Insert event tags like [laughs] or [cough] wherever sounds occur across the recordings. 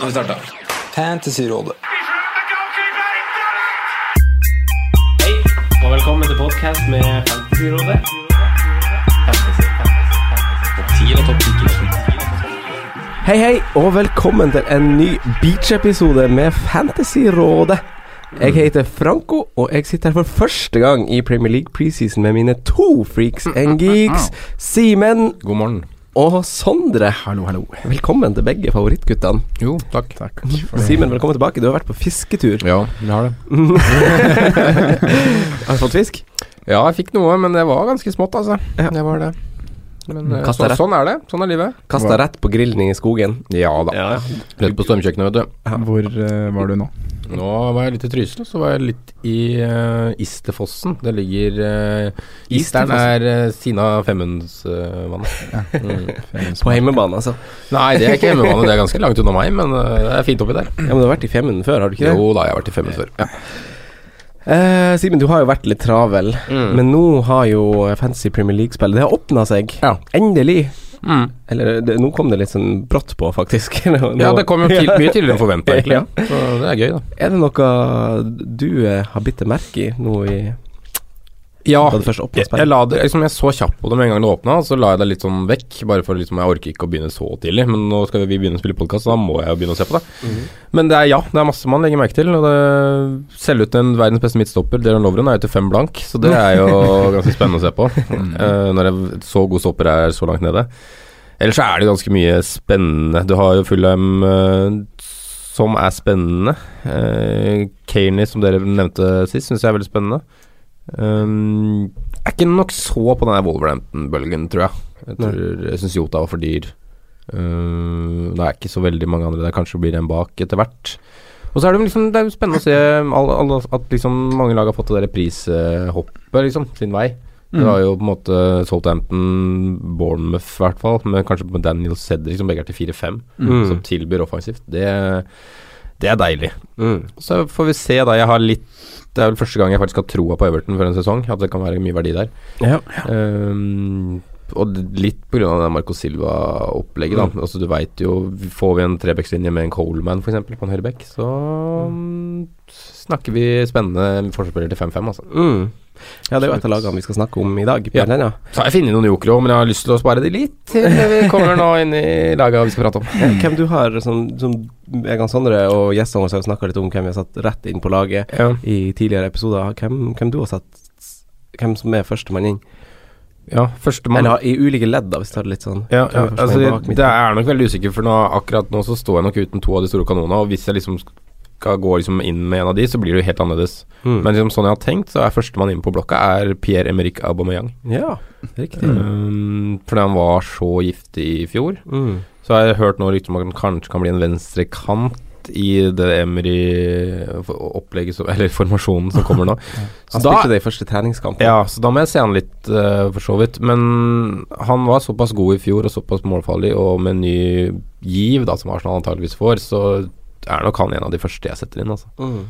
Nå har vi starta. Fantasyrådet. Hei, og velkommen til podkast med Fantasyrådet. Hei, hei, og velkommen til en ny Beach-episode med Fantasyrådet. Jeg heter Franco, og jeg sitter her for første gang i Premier League preseason med mine to freaks and geeks, Simen God morgen. Og Sondre. Hallo, hallo. Velkommen til begge favorittguttene. Jo, takk. takk. Simen, velkommen tilbake. Du har vært på fisketur. Ja, vi har det. [laughs] Har du fått fisk? Ja, jeg fikk noe, men det var ganske smått, altså. Ja. Det var det. Men eh, så, sånn er det. Sånn er livet. Kasta rett på grillen i skogen. Ja da. Ja, Rett på stormkjøkkenet, vet du. Hvor uh, var du nå? Nå var jeg litt i Trysil, så var jeg litt i uh, Isterfossen. Det ligger uh, Isteren er uh, Sina Femundsvannet. mm. [laughs] På hjemmebane, altså. Nei, det er ikke hjemmebane, det er ganske langt unna meg, men eh, det er fint oppi der. Ja, Men du har vært i Femund før, har du ikke det? Jo da, jeg har vært i Femund før. Ja. Uh, Simen, du har jo vært litt travel, Mm. men nå har jo Fantasy Premier League-spillet Det har åpna seg. Ja. Endelig. Mm. Eller det, nå kom det litt sånn brått på, faktisk. [laughs] Nå- Ja, det kom jo til, mye tidligere enn forventa, [laughs] egentlig. Ja. Så det er gøy, da. Er det noe du eh, har bitt deg merke i nå i Ja, jeg, jeg, la det, liksom, jeg så kjapt på det med en gang det åpna, så la jeg det litt sånn vekk. Bare for liksom, jeg orker ikke å begynne så tidlig. Men nå skal vi begynne å spille podkast, så da må jeg jo begynne å se på det. Mhm. Men det er ja, det er masse man legger merke til. Og det Selge ut en verdens beste midtstopper, Deron Lovren, er jo til fem blank, så det er jo [laughs] ganske spennende å se på. Eh, når jeg, så god stopper er så langt nede. Ellers så er det ganske mye spennende. Du har jo Fulham uh, som er spennende. Uh, Kaney, som dere nevnte sist, syns jeg er veldig spennende. Um, er ikke nok så på den Wolverhampton-bølgen, tror jeg. Jeg, tror, jeg syns Jota var for dyr. Uh, det er ikke så veldig mange andre der. Kanskje blir en bak etter hvert. Og så er det, liksom, det er spennende å se all, all, at liksom mange lag har fått det der prishoppet liksom, sin vei. Det var jo på en måte Southampton, Bournemouth i hvert fall, men kanskje med Daniel Cedric som begge er til 4-5, Mm. som tilbyr offensivt. Det, det er deilig. Mm. Så får vi se, da. Jeg har litt Det er vel første gang jeg faktisk har troa på Everton for en sesong. At det kan være mye verdi der. Ja. Ehm, og litt pga. det Marco Silva-opplegget, da. Altså Du veit jo Får vi en trebekslinje med en Coleman f.eks. på en høyrebekk, så mm, snakker vi spennende forspiller til 5-5, altså. Mm. Ja, det er jo et av lagene vi skal snakke om i dag. Ja. Den, ja. Så har jeg funnet noen jokere òg, men jeg har lyst til å spare de litt til vi kommer nå inn i lagene vi skal prate om. Hvem du har som, som Egan Sondre og gjestene våre har snakka litt om hvem vi har satt rett inn på laget Ja. i tidligere episoder. Hvem, hvem du har satt Hvem som er førstemann inn? Ja, førstemann Eller i ulike ledd, da, hvis du tar det litt sånn. Ja, ja altså, det er nok veldig usikker, for nå, akkurat nå så står jeg nok uten to av de store kanonene. Og hvis jeg liksom skal gå liksom inn med en av de, så blir det jo helt annerledes. Mm. Men liksom sånn jeg har tenkt, så er førstemann inne på blokka er Pierre-Emerick Aubameyang. Ja, riktig. Um, fordi han var så giftig i fjor. Mm. Så har jeg hørt nå rykter om at han kanskje kan bli en venstrekant i det Emry-opplegget eller formasjonen som kommer nå. [laughs] Han da- spilte det i første treningskamp. ja, så da må jeg se han litt, uh, for så vidt. Men han var såpass god i fjor og såpass målfarlig, og med ny giv, da, som Arsenal antageligvis får, så er nok han en av de første jeg setter inn, altså. Mm.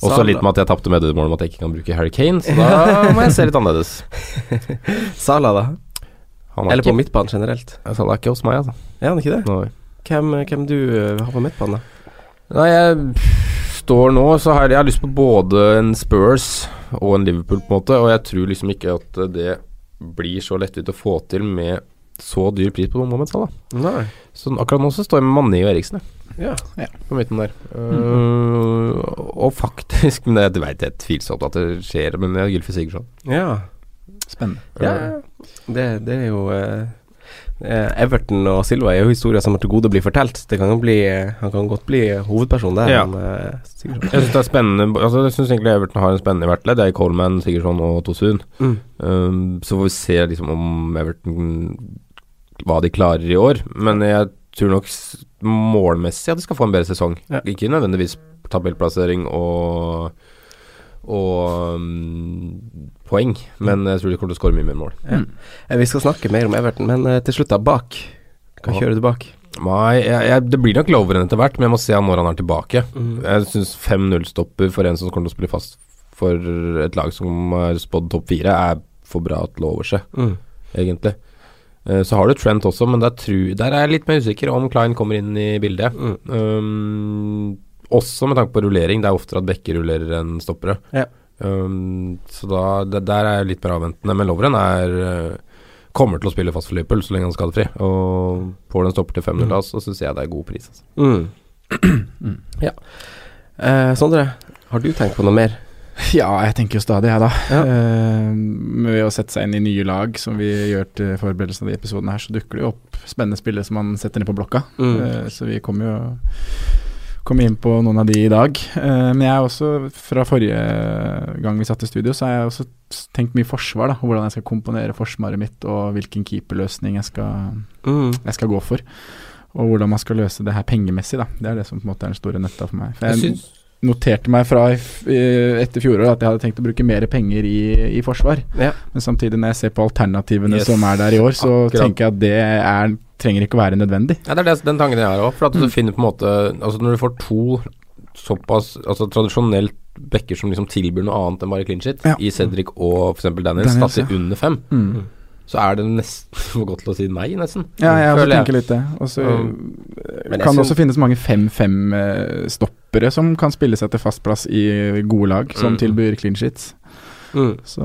Også litt med at jeg tapte mediemål om at jeg ikke kan bruke Harry Kane, så da [laughs] må jeg se litt annerledes. [laughs] Salah, da? Er Eller på midtbanen generelt? Salah er ikke hos meg, altså. Er han ikke det? Nei. Hvem, hvem du eh, har på midtbanen, da? Nei, jeg står nå, så har jeg, jeg har lyst på både en Spurs og en Liverpool, på en måte, og jeg tror liksom ikke at det blir så lettvint å få til med så dyr pris på Mohammed Salah. Nei. Så akkurat nå så står jeg med Mané og Eriksen, jeg. Ja. på midten der. Uh, og faktisk [laughs] Men det, det vet jeg er tvilsomt at det skjer, men er Gylfi Sigurdsson. ja. Spennende. Ja, det, det er jo eh, eh, Everton og Silva er jo historier som er til gode å bli fortalt. Det kan jo bli Han kan godt bli hovedperson der. Ja. han, uh, Jeg syns det er spennende Altså Jeg syns egentlig Everton har en spennende hvert. Det er Coleman, Sigurdsson og Tosun. Mm. Um, så får vi se liksom om Everton hva de klarer i år. Men jeg tror nok målmessig at de skal få en bedre sesong. Ja. Ikke nødvendigvis tabellplassering og og um, poeng, men jeg tror de kommer til å skåre mye mer mål. Ja. Vi skal snakke mer om Everton, men eh, til slutt, da. Bak. Hva kjører du bak? Nei, jeg, jeg, det blir nok Loveren etter hvert, men jeg må se når han er tilbake. Mm. Jeg syns 5-0-stopper for en som kommer til å spille fast for et lag som er spådd topp fire, er for bra til å overse, Mm. egentlig. Eh, så har du Trent også, men der, tru, der er jeg litt mer usikker om Klein kommer inn i bildet. Mm. Um, også med tanke på rullering. Det er oftere at bekker rullerer enn stoppere. Ja. Um, så da, det, der er jeg litt mer avventende. Men Lovren er eh, kommer til å spille fast for Liverpool så lenge han er skadefri. Og får den stopper til 5-0 da, så syns jeg det er god pris. Altså. [clears throat] Mm. ja. Eh, Sondre, har du tenkt på noe mer? Ja, jeg tenker jo stadig, jeg, da. Ja. Uh, ved å sette seg inn i nye lag, som vi gjør til forberedelsen av de episodene her, så dukker det jo opp spennende spillere som man setter ned på blokka. Mm. Uh, så vi kommer jo komme inn på noen av de i dag. Uh, men jeg er også, fra forrige gang vi satt i studio, så har jeg også tenkt mye forsvar, da. og Hvordan jeg skal komponere forsvaret mitt, og hvilken keeperløsning jeg skal, Mm. jeg skal gå for. Og hvordan man skal løse det her pengemessig, da. Det er det som på en måte er den store nøtta for meg. For Jeg jeg, syns- noterte meg fra etter fjoråret at jeg hadde tenkt å bruke mer penger i, i forsvar. Ja. Men samtidig, når jeg ser på alternativene Yes. som er der i år, så Akkurat. tenker jeg at det er, trenger ikke å være nødvendig. Ja, det er det, den tanken jeg har òg. For at du Mm. finner på en måte Altså Når du får to såpass Altså tradisjonelt backer som liksom tilbyr noe annet enn bare clean shit, Ja. i Cedric og f.eks. Daniels, Daniels, ja. under fem, Mm. Så er det nesten [laughs] for godt til å si nei, nesten. Ja, jeg også tenker litt det. Og så Um, kan det også finnes mange 5-5-stoppere som kan spille seg til fast plass i gode lag, som Mm. tilbyr clean sheets. Mm. Så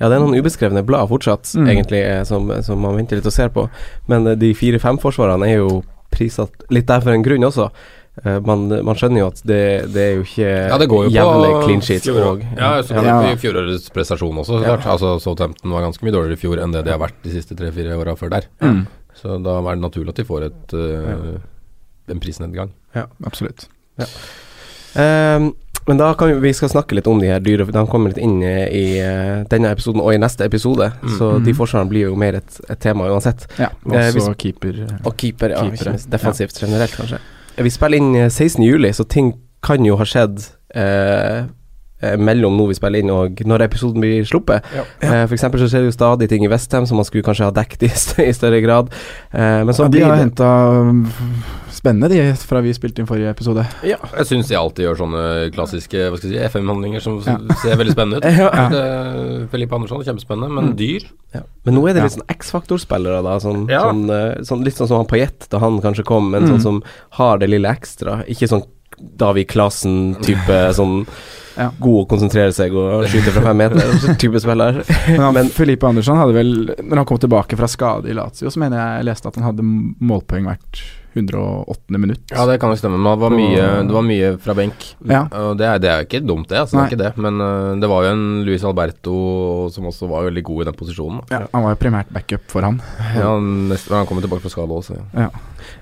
Ja, det er noen ubeskrevne blad fortsatt, Mm. egentlig, eh, som, som man venter litt og ser på. Men eh, de fire-fem forsvarene er jo prissatt litt der for en grunn også. Eh, man, man skjønner jo at det, det er jo ikke Ja, det går jo jevne på clean sheets og Ja, så Ja. i fjorårets prestasjon også. så Ja. klart. Altså Southampton var ganske mye dårligere i fjor enn det de har vært de siste tre-fire åra før der. mm, Så da er det naturlig at de får et øh, en prisnedgang. Ja, absolutt. Ehm, men da kan vi, vi skal snakke litt om de her dyre, de kommer litt inn i, i eh, denne episoden og i neste episode. Mm. Så de forskjellene blir jo mer et, et tema uansett. Ja, Eh, hvis- keeper. Og keeper, ja, keeper. defensivt ja. Generelt, kanskje. Vi spiller inn eh, 16. juli, så ting kan jo ha skjedd eh, eh, mellom nå vi spiller inn og når episoden blir sluppet. Ja. Eh, for eksempel så skjer det jo stadig ting i Westham som man skulle kanskje ha dekket i, i større grad. Eh, men så Ja, de blir har det henta spennende, de, fra vi spilte inn forrige episode. ja. Jeg syns de alltid gjør sånne klassiske hva skal jeg si, FM-handlinger som Ja. ser veldig spennende ut. [laughs] Ja. Felipe Andersson, kjempespennende, men Mm. dyr. Ja. Men nå er det litt sånn X-faktor-spillere, da. Sånn, Ja. sånn, eh, sånn, litt sånn som han Payet da han kanskje kom, men Mm. sånn som har det lille ekstra. Ikke sånn David Klasen-type [laughs] sånn Ja. god å konsentrere seg og skyte fra fem meter [laughs] type spiller. Men, han, Men- Felipe Andersson hadde vel Når han kom tilbake fra skade i Lazio, så mener jeg jeg leste at han hadde målpoeng hvert 108. minutt. Ja, det kan jo stemme, men det var mye, det var mye fra benk. Ja. Og det er, det er jo ikke dumt, det. Altså, det er ikke det. Men uh, det var jo en Luis Alberto som også var veldig god i den posisjonen. Ja, han var jo primært backup for han. Ja, han, nest- han kommer tilbake fra skade også. Ja.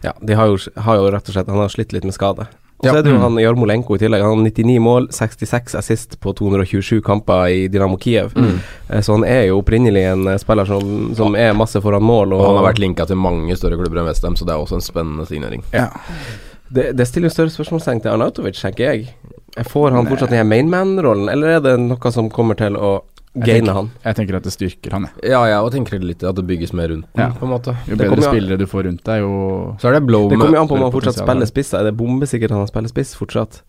Ja, de har jo, har jo rett og slett Han har slitt litt med skade. Og så er det jo Mm. han Jarmolenko i tillegg. Han har 99 mål, 66 assist på 227 kamper i Dynamo Kiev. Mm. Eh, Så han er jo opprinnelig en eh, spiller som, som er masse foran mål. Og, Og han har vært linka til mange større klubber enn Westham, så det er også en spennende signering. Ja. det, det stiller jo større spørsmålstegn til Arnautovic, tenker jeg. Får han fortsatt den her mainman-rollen, eller er det noe som kommer til å gaine han? Jeg tenker at det styrker han, jeg. Ja, jeg òg tenker litt at det bygges mer rundt den, Ja. på en måte. Jo bedre kommer spillere du får rundt deg, jo Så er det blow Det kommer jo an på om han fortsatt spiller spiss. Er det bombesikkert han spiller spiss fortsatt?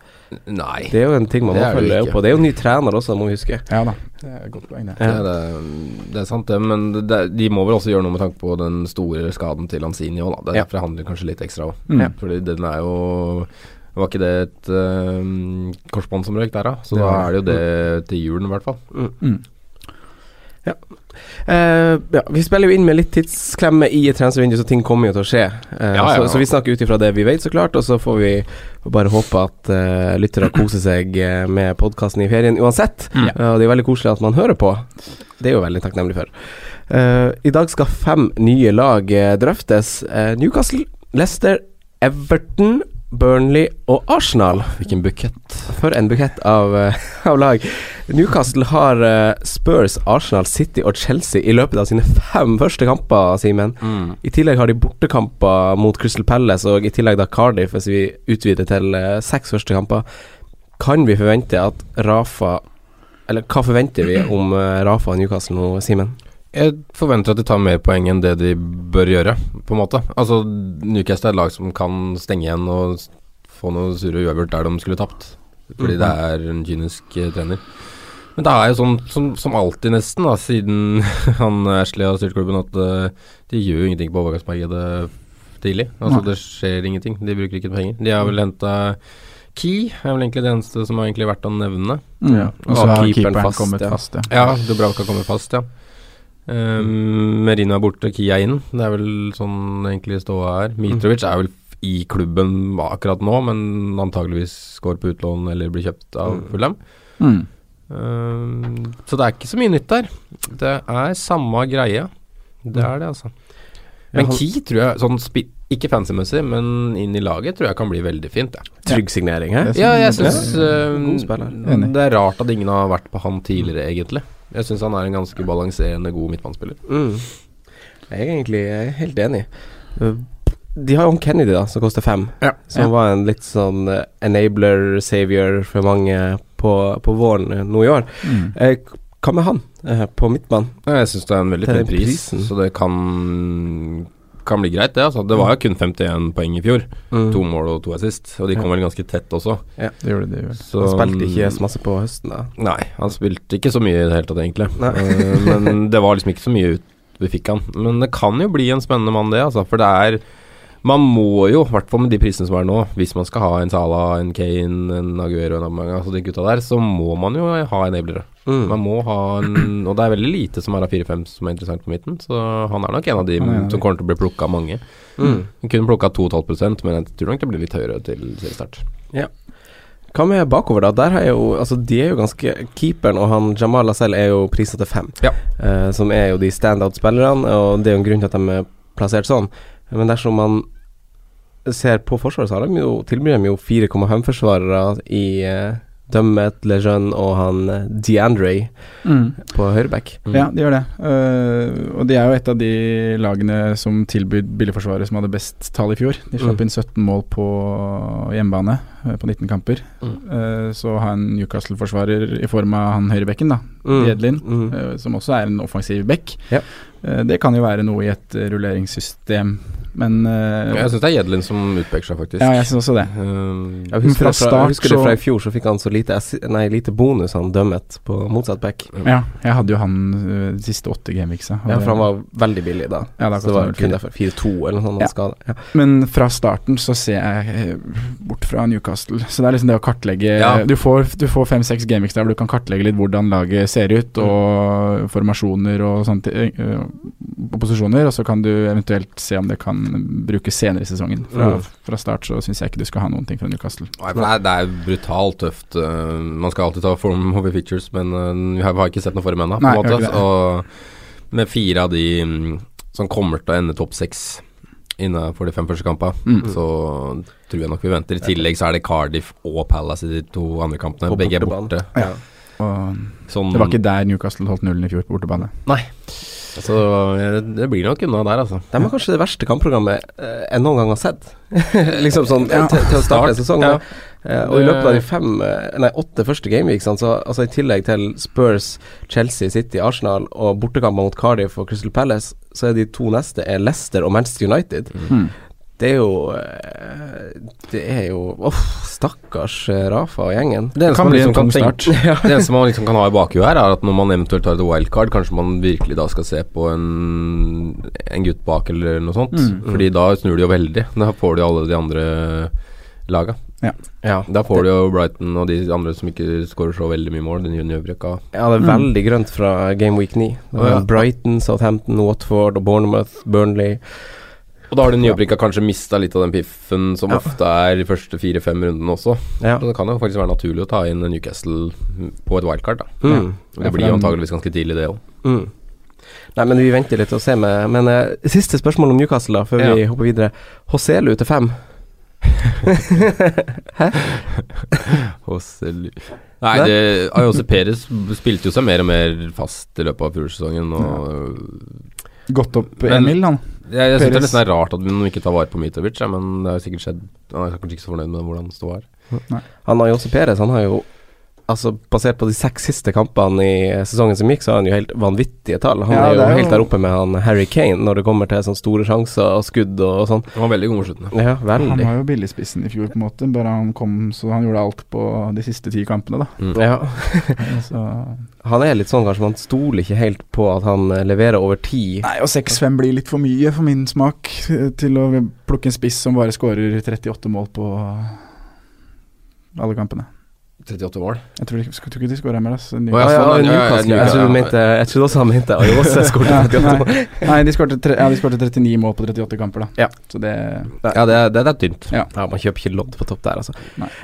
Nei. Det er jo en ting man må følge opp på. Det er jo ny trener også, må vi huske. Ja da, det er et godt poeng, det. Det, er det, er sant, det. Men det, de må vel også gjøre noe med tanke på den store skaden til Lanzini òg, da. Det Ja. derfor handler kanskje litt ekstra òg. Mm. Fordi den er jo Var ikke det et uh, korsbånd som røyk der, da? Så Det da er det jo det til julen, i hvert fall. Mm. Eh, ja, vi spiller jo inn med litt tidsklemme i et transfervindu, så ting kommer jo til å skje. Uh, Ja, ja, Så, ja. så vi snakker ut ifra det vi vet, så klart, og så får vi bare håpe at uh, lyttere koser seg med podkasten i ferien uansett. Mm. Det er veldig koselig at man hører på. Det er jo veldig takknemlig for. I dag skal fem nye lag drøftes. Newcastle, Leicester, Everton, Burnley og Arsenal. Hvilken bukett. For en bukett av, eh, [laughs] av lag. Newcastle har eh, Spurs, Arsenal, City og Chelsea i løpet av sine fem første kamper, Simen. I tillegg har de bortekamper mot Crystal Palace og i tillegg da Cardiff, hvis vi utvider til eh, seks første kamper. Kan vi forvente at Rafa Eller hva forventer vi om Rafa og Newcastle nå, Simen? Jeg forventer at de tar mer poeng enn det de bør gjøre, på en måte. Altså, Newcastle er et lag som kan stenge igjen og få noe sure uavgjort der de skulle tapt. Fordi Mhm. det er en kynisk eh, trener. Men det er jo sånn som, som alltid, nesten, da, siden [laughs] han Ashley har styrt klubben, at uh, de gjør jo ingenting på overgangsmarkedet tidlig. Altså Nei. Det skjer ingenting. De bruker ikke penger. De har vel henta Key, er vel egentlig det eneste som har egentlig vært å nevne. Mm. Ja. Og så har keeperen keeperen fast, kommet ja. fast, ja. Ja, Dubravka kommer fast, ja. Um, Merino er borte, Kia er inn. Det er vel sånn egentlig ståa er. Mitrovic er vel i klubben akkurat nå, men antageligvis går på utlån eller blir kjøpt av Mm. Fulham. Mm. Um, så det er ikke så mye nytt der. Det er samme greie. Det er det, altså. Men Key tror jeg, sånn spi ikke fancy-messig, men inn i laget tror jeg kan bli veldig fint. Ja, Trygg signering, her. Ja jeg syns spiller. Enig. det er rart at ingen har vært på han tidligere, egentlig. Jeg syns han er en ganske balanserende god midtbanespiller. Mm. Jeg er egentlig er helt enig. Uh, De har jo han Kennedy, da, som koster fem. Ja. Som var en litt sånn uh, enabler, savior for mange på, på våren uh, nå i år. Mm. Eh, hva med han eh, på midtbanen? Jeg syns det er en veldig fin pris, prisen. så det kan kan bli greit, det. altså Det var jo kun 51 poeng i fjor. Mm. To mål og to assist, og de kom vel ganske tett også. Det gjorde de vel. Så Han spilte ikke så masse på høsten, da. Nei, han spilte ikke så mye i det hele tatt, egentlig. Eh, men det var liksom ikke så mye ut vi fikk han. Men det kan jo bli en spennende mann, det, altså. For det er Man må jo, i hvert fall med de prisene som er nå, hvis man skal ha en Sala, en Kane, en Aguero, en Aubameyang, altså de gutta der, så må man jo ha enablere. Mm. Man må ha en Og det er veldig lite som er av 4-5 som er interessant på midten, så han er nok en av de ja, ja, ja. som kommer til å bli plukka av mange. Mm. Han kunne plukka 2,5% men jeg tror nok det blir litt høyere til seriestart. Hva med bakover, da? Der har jeg jo Altså, de er jo ganske Keeperen og han Jamal Lasell er jo prisa til fem. Ja. uh, som er jo de standout-spillerne, og det er jo en grunn til at de er plassert sånn. Men dersom man ser på Forsvaret, så har de jo tilbyr de jo 4,5-forsvarere i uh, Dummet, Lejeune og han eh, DeAndre Mm. på høyreback. Ja, de gjør det. Uh, og de er jo et av de lagene som tilbød billigforsvaret som hadde best tall i fjor. De slapp Mm. inn 17 mål på hjemmebane på 19 kamper. Mm. Eh, så har en Newcastle-forsvarer i form av han høyrebekken, da, Mm. Jedlin, Mm. eh, som også er en offensiv back. Ja. Det kan jo være noe i et rulleringssystem, men uh, Jeg syns det er Jedlin som utpeker seg, faktisk. Ja, jeg syns også det. Um, Jeg husker, fra start jeg husker det fra i fjor, så fikk han så lite, nei, lite bonus, han dømmet på motsatt back. Ja, jeg hadde jo han uh, siste åtte gameweeksa. Ja, for han var veldig billig da. Ja, det så det var kun derfor 4-2 eller noe sånt. Ja. han. Ja. Men fra starten så ser jeg bort fra Newcastle. Så det er liksom det å kartlegge Ja. Du får, du får fem-seks gameweeks der hvor du kan kartlegge litt hvordan laget ser ut, og formasjoner og sånt, eh, posisjoner, og så kan du eventuelt se om det kan brukes senere i sesongen. Fra, Mm. fra start så syns jeg ikke du skal ha noen ting fra Newcastle. Nei, det er, det er brutalt tøft. uh, man skal alltid ta form over features, men uh, vi har, ikke sett noe form ennå. på en måte. Og med fire av de mm, som kommer til å ende topp seks innenfor de fem første kampene, Mm. så tror jeg nok vi venter. I tillegg så er det Cardiff og Palace i de to andre kampene. Begge er borte. Ja. Og Sånn, det var ikke der Newcastle holdt nullen i fjor, på bortebane. Så det blir nok unna der, altså. De har kanskje det verste kampprogrammet eh, jeg noen gang har sett. [laughs] liksom sånn Ja. til, til å starte Start, sesongen. ja. Eh, og i løpet av de fem, eh, nei, åtte første gameweeksene, så altså i tillegg til Spurs, Chelsea, City, Arsenal og bortekamper mot Cardiff og Crystal Palace, så er de to neste er Leicester og Manchester United. Mm. Det er jo eh, Det er jo Uff, stakkars eh, Rafa og gjengen. Det eneste kan man bli liksom en kan tung start. [laughs] Ja. Det eneste man liksom kan ha i bakhuet her, er at når man eventuelt tar et wildcard, kanskje man virkelig da skal se på en, en gutt bak eller noe sånt. Mm. Fordi da snur de jo veldig. Da får de alle de andre laga. Ja, Da får du jo Brighton og de andre som ikke skårer så veldig mye mål. Den nye Ja, det er Mm. veldig grønt fra Game Week 9. Oh, Ja. Brighton, Southampton, Watford og Bournemouth, Burnley. Og da har den nyopprykka kanskje mista litt av den piffen som Ja. ofte er de første fire-fem rundene også. Ja. Så det kan jo faktisk være naturlig å ta inn Newcastle på et wildcard, da. Mm. Ja, Det blir jo antageligvis ganske tidlig, det òg. Mm. Nei, men vi venter litt og ser med Men uh, siste spørsmål om Newcastle, da, før vi hopper videre. Hoselu til fem. [laughs] Hæ? Nei, Nei? det, Ayose Perez spilte jo seg mer og mer fast i løpet av fjorårssesongen. Og Gått opp Men- en mil, han. Jeg, jeg syns det er nesten rart at de ikke tar vare på Mitovic, ja, men det har sikkert skjedd. Han er kanskje ikke så fornøyd med hvordan det står her. Han har jo også Perez, han har jo Altså Basert på de seks siste kampene i sesongen som gikk, så har han jo helt vanvittige tall. Han Ja, er jo er jo- helt der oppe med han Harry Kane når det kommer til sånne store sjanser og skudd og, og sånn. Han var veldig god mot slutten. Ja, Han var jo billigspissen i fjor, på en måte. Bare han kom, så han gjorde alt på de siste ti kampene, da. Mm. Ja. [laughs] Så Han er litt sånn kanskje man stoler ikke helt på at han eh, leverer over tid. Nei, og 6-5 blir litt for mye for min smak eh, til å plukke en spiss som bare skårer 38 mål på alle kampene. 38 mål. Jeg tror, de, jeg tror ikke de skårer mer. Altså. Ja, sånn, ja, ja, Jeg trodde du mente Jeg trodde også han mente Ayose skåret Ja, 38 mål. nei, de skårte ja, de skårte 39 mål på 38 kamper, da. Ja. Så det Ja, det er, det er tynt. Ja. Ja, man kjøper ikke lodd på topp der, altså.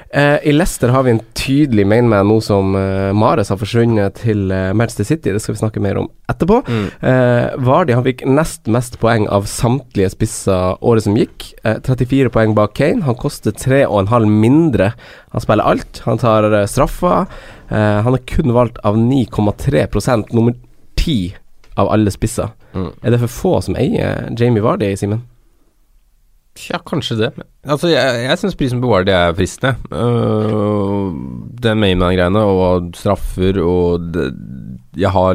Eh, I Leicester har vi en tydelig mainman nå som uh, Mares har forsvunnet til uh, Manchester City. Det skal vi snakke mer om etterpå. Mm. Eh, Vardy han fikk nest mest poeng av samtlige spisser året som gikk. Eh, 34 poeng bak Kane. Han koster 3,5 mindre. Han spiller alt. Han tar eh, straffer. Eh, han er kun valgt av 9,3% nummer 10 av alle spisser. Mm. Er det for få som eier Jamie Vardy, Simen? Ja, kanskje det. Altså, jeg, jeg syns prisen på Vardy er fristende. Uh, den mainman-greiene og straffer og det, Jeg har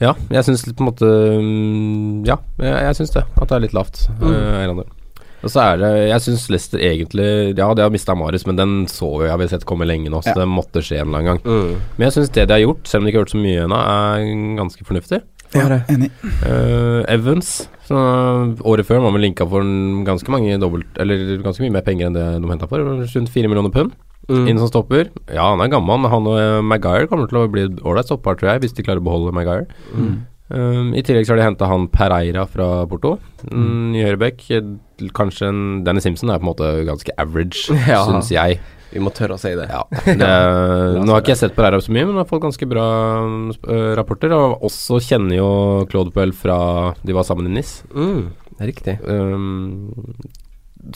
Ja, jeg syns på en måte mm, Ja, jeg, jeg syns det. At det er litt lavt. Mm. Uh. Og så er det Jeg syns Leicester egentlig Ja, de har mista Marius, men den så vi jeg vi sett komme lenge nå, så Ja. det måtte skje en eller annen gang. Men jeg syns det de har gjort, selv om de ikke har gjort så mye ennå, er ganske fornuftig. Ja, det. Enig. Uh, Evans så Året før var vi linka for ganske mange dobbelt Eller ganske mye mer penger enn det de henta for. Rundt fire millioner pund. Mm. Inn som stopper. Ja, han er gammel, men han og uh, Maguire kommer til å bli et ålreit stopper, tror jeg, hvis de klarer å beholde Maguire. Mm. Um, I tillegg så har de henta han Pereira fra Porto. Mm. I høyrebekk. eh, Kanskje en Danny Simpson er på en måte ganske average, [laughs] Ja. syns jeg. Vi må tørre å si det. Ja, [laughs] det, nå har ikke jeg sett Pereira så mye, men har fått ganske bra uh, rapporter. Og også kjenner jo Claude Puel fra de var sammen i NIS. Mm, riktig. Um,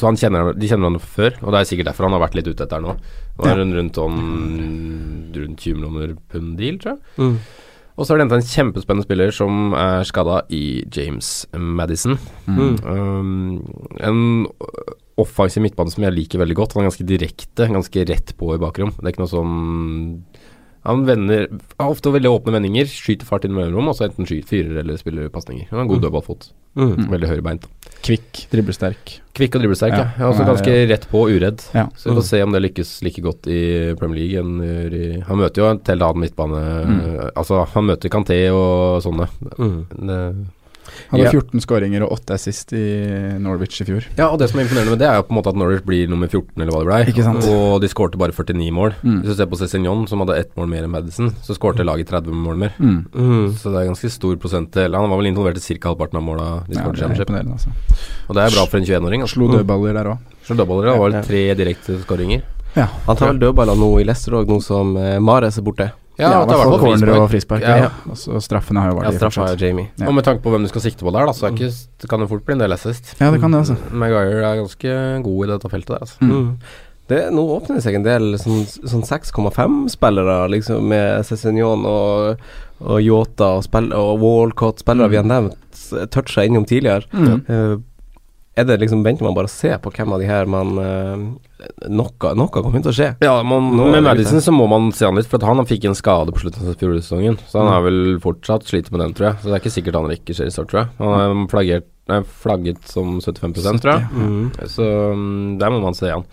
så han kjenner, de kjenner han før, og det er sikkert derfor han har vært litt ute etter nå. Det var Ja. rundt, rundt, sånn, rundt 20 millioner pund deal, tror jeg. Mm. Og så har de henta en kjempespennende spiller som er skada i James Madison. Mm. Um, en offensiv midtbane som jeg liker veldig godt. Han er ganske direkte, ganske rett på i bakrom. Det er ikke noe sånn Han vender har ofte veldig åpne vendinger, skyter fart inn i mellomrom, og så enten skyter, fyrer eller spiller pasninger. Han har god Mm. dødballfot. Mm. Veldig høyrebeint. Kvikk, driblesterk. Kvikk og driblesterk, ja. Ja. Også ganske rett på og uredd. Ja. Så vi får se om det lykkes like godt i Premier League enn i Han møter jo en telt annen midtbane Mm. Altså, han møter Kanté og sånne. Mm. Det, Hadde Ja. 14 skåringer og 8 assist i Norwich i fjor. Ja, og det som er imponerende med det, er jo på en måte at Norwich blir nummer 14, eller hva det blei. Og de skårte bare 49 mål. Mm. Hvis du ser på Cézignon, som hadde ett mål mer enn Madison, så skårte laget 30 mål mer. Mm. Mm. Så det er ganske stor prosentdel. Han var vel involvert i ca. halvparten av måla de Ja, skåret i er Championship. altså. Og det er bra for en 21-åring. Altså. Slo dødballer der òg. Slo dødballer, det var Ja. vel tre direkte skåringer. Ja. Han tar vel dødballer nå i Leicester òg, nå som eh, Mares er borte. Ja, Ja, det hvert er corner og frispark. frispark. Ja. Ja. Og så straffene har jo Ja, vært straffa er Jamie. Ja. Og med tanke på hvem du skal sikte på der, da, så er ikke, det kan det fort bli en del assist. Ja, det kan det, altså. Maguire er ganske god i dette feltet der, altså. Mm. Mm. Det, nå åpner det seg en del sånn, sånn 6,5-spillere, liksom, med Cézignon og, og Yota og, spill, og Walcott, spillere vi har nevnt, toucha innom tidligere. Mm. Eh, er det liksom Venter man bare å se på hvem av de her man uh, Noe, noe kommer til å skje. Ja, man, Nå med Madison så må man se han litt, for at han fikk en skade på slutten av fjorårssesongen. Så han Mm. er vel fortsatt sliter med den, tror jeg. Så det er ikke sikkert han ikke skjer i start, tror jeg. Han er flaggert, nei, flagget som 75% tror jeg. Mm. Så mm, der må man se han.